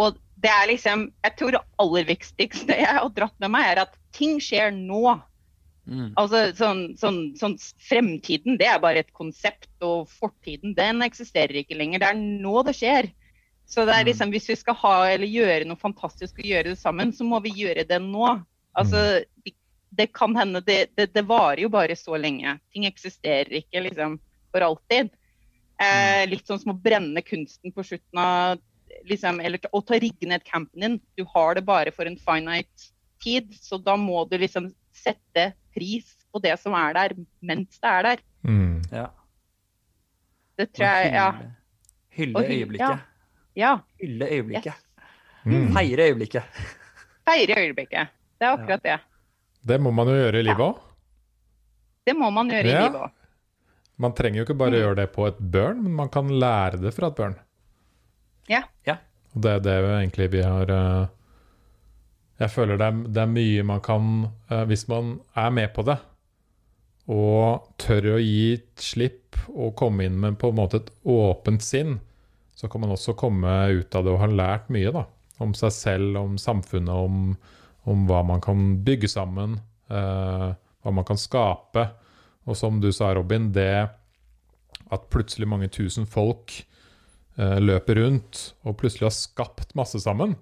Og det er liksom Jeg tror det aller viktigste jeg har dratt med meg, er at ting skjer nå. Mm. Altså, sånn, sånn, sånn, Fremtiden det er bare et konsept, og fortiden den eksisterer ikke lenger. Det er nå det skjer. Så det er Mm. liksom, Hvis vi skal ha eller gjøre noe fantastisk og gjøre det sammen, så må vi gjøre det nå. Altså, det, det kan hende det, det, det varer jo bare så lenge. Ting eksisterer ikke liksom for alltid. Eh, litt sånn som å brenne kunsten på slutten av liksom, Eller å ta rigge ned campen din. Du har det bare for en finite tid, så da må du liksom sette pris på det som er der, mens det er der. Mm. Ja. Det tror jeg Ja. Hylle øyeblikket. ja Hylle øyeblikket. yes. Mm. Feire øyeblikket. Feire øyeblikket. Det er akkurat det. Det må man jo gjøre i livet òg. Det må man gjøre Ja. i livet òg. Man trenger jo ikke bare Mm. gjøre det på et børn, men man kan lære det fra et børn. Ja. Ja. Og det er det egentlig vi har eh, Jeg føler det er, det er mye man kan eh, Hvis man er med på det, og tør å gi slipp og komme inn med på en måte et åpent sinn, så kan man også komme ut av det og ha lært mye da, om seg selv, om samfunnet, om, om hva man kan bygge sammen, eh, hva man kan skape. Og som du sa, Robin, det at plutselig mange tusen folk eh, løper rundt og plutselig har skapt masse sammen.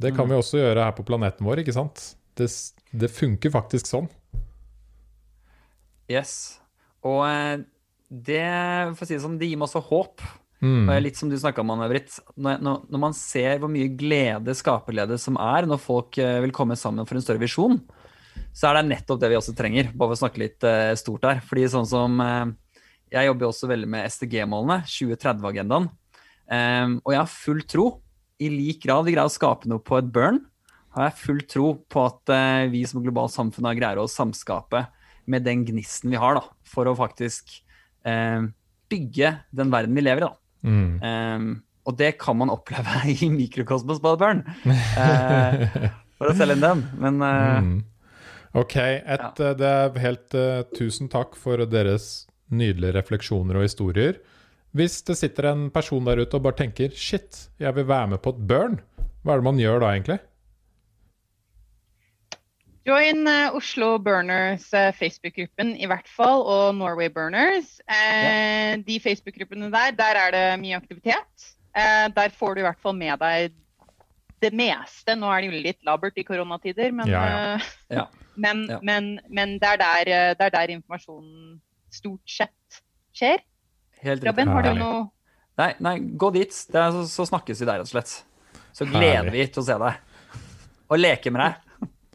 Det kan Mm. vi også gjøre her på planeten vår, ikke sant? Det, det funker faktisk sånn. Yes. Og eh, det, for å si det sånn, det gir meg også håp. Mm. Og litt som du snakka om, Anne Britt. Når, når, man ser hvor mye glede, skaperglede, som er når folk eh, vil komme sammen for en større visjon, så er det nettopp det vi også trenger. Bare for å snakke litt eh, stort her. Fordi sånn som eh, Jeg jobber jo også veldig med SDG-målene, 2030-agendaen. Um, og jeg har full tro, i lik grad vi greier å skape noe på et burn, har jeg full tro på at vi som globalt samfunn greier å samskape med den gnisten vi har, da, for å faktisk bygge den verden vi lever i. da. Mm. Um, og det kan man oppleve i mikrokosmos på burn. Eh, for å selge inn den. Men uh, Mm. Ok, et, ja. det er helt uh, Tusen takk for deres nydelige refleksjoner og historier. Hvis det sitter en person der ute og bare tenker Shit, jeg vil være med på et burn. Hva er det man gjør da, egentlig? Join uh, Oslo Burners uh, Facebook-gruppen i hvert fall, og Norway Burners. Eh, De Facebook-gruppene der, der er det mye aktivitet. Eh, der får du i hvert fall med deg det meste. Nå er det jo litt labert i koronatider, men, Ja, ja. eh, Ja. men, Ja. men, men det, er der, det er der informasjonen stort sett skjer. helt. Robin, har du noe Nei, nei, gå dit. Det er, så, så snakkes vi der, rett og slett. Så gleder Herlig. vi til å se deg. Og leke med deg.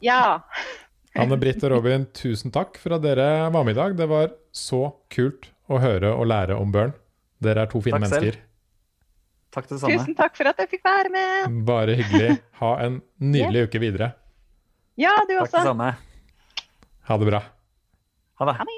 Ja. Anne Britt og Robin, tusen takk for at dere var med i dag. Det var så kult å høre og lære om Børn. Dere er to fine Takk selv. mennesker. Takk det samme. Tusen takk for at jeg fikk være med. Bare hyggelig. Ha en nydelig uke videre. Ja, du Takk det også. samme. Ha det bra. Ha det. Ha det.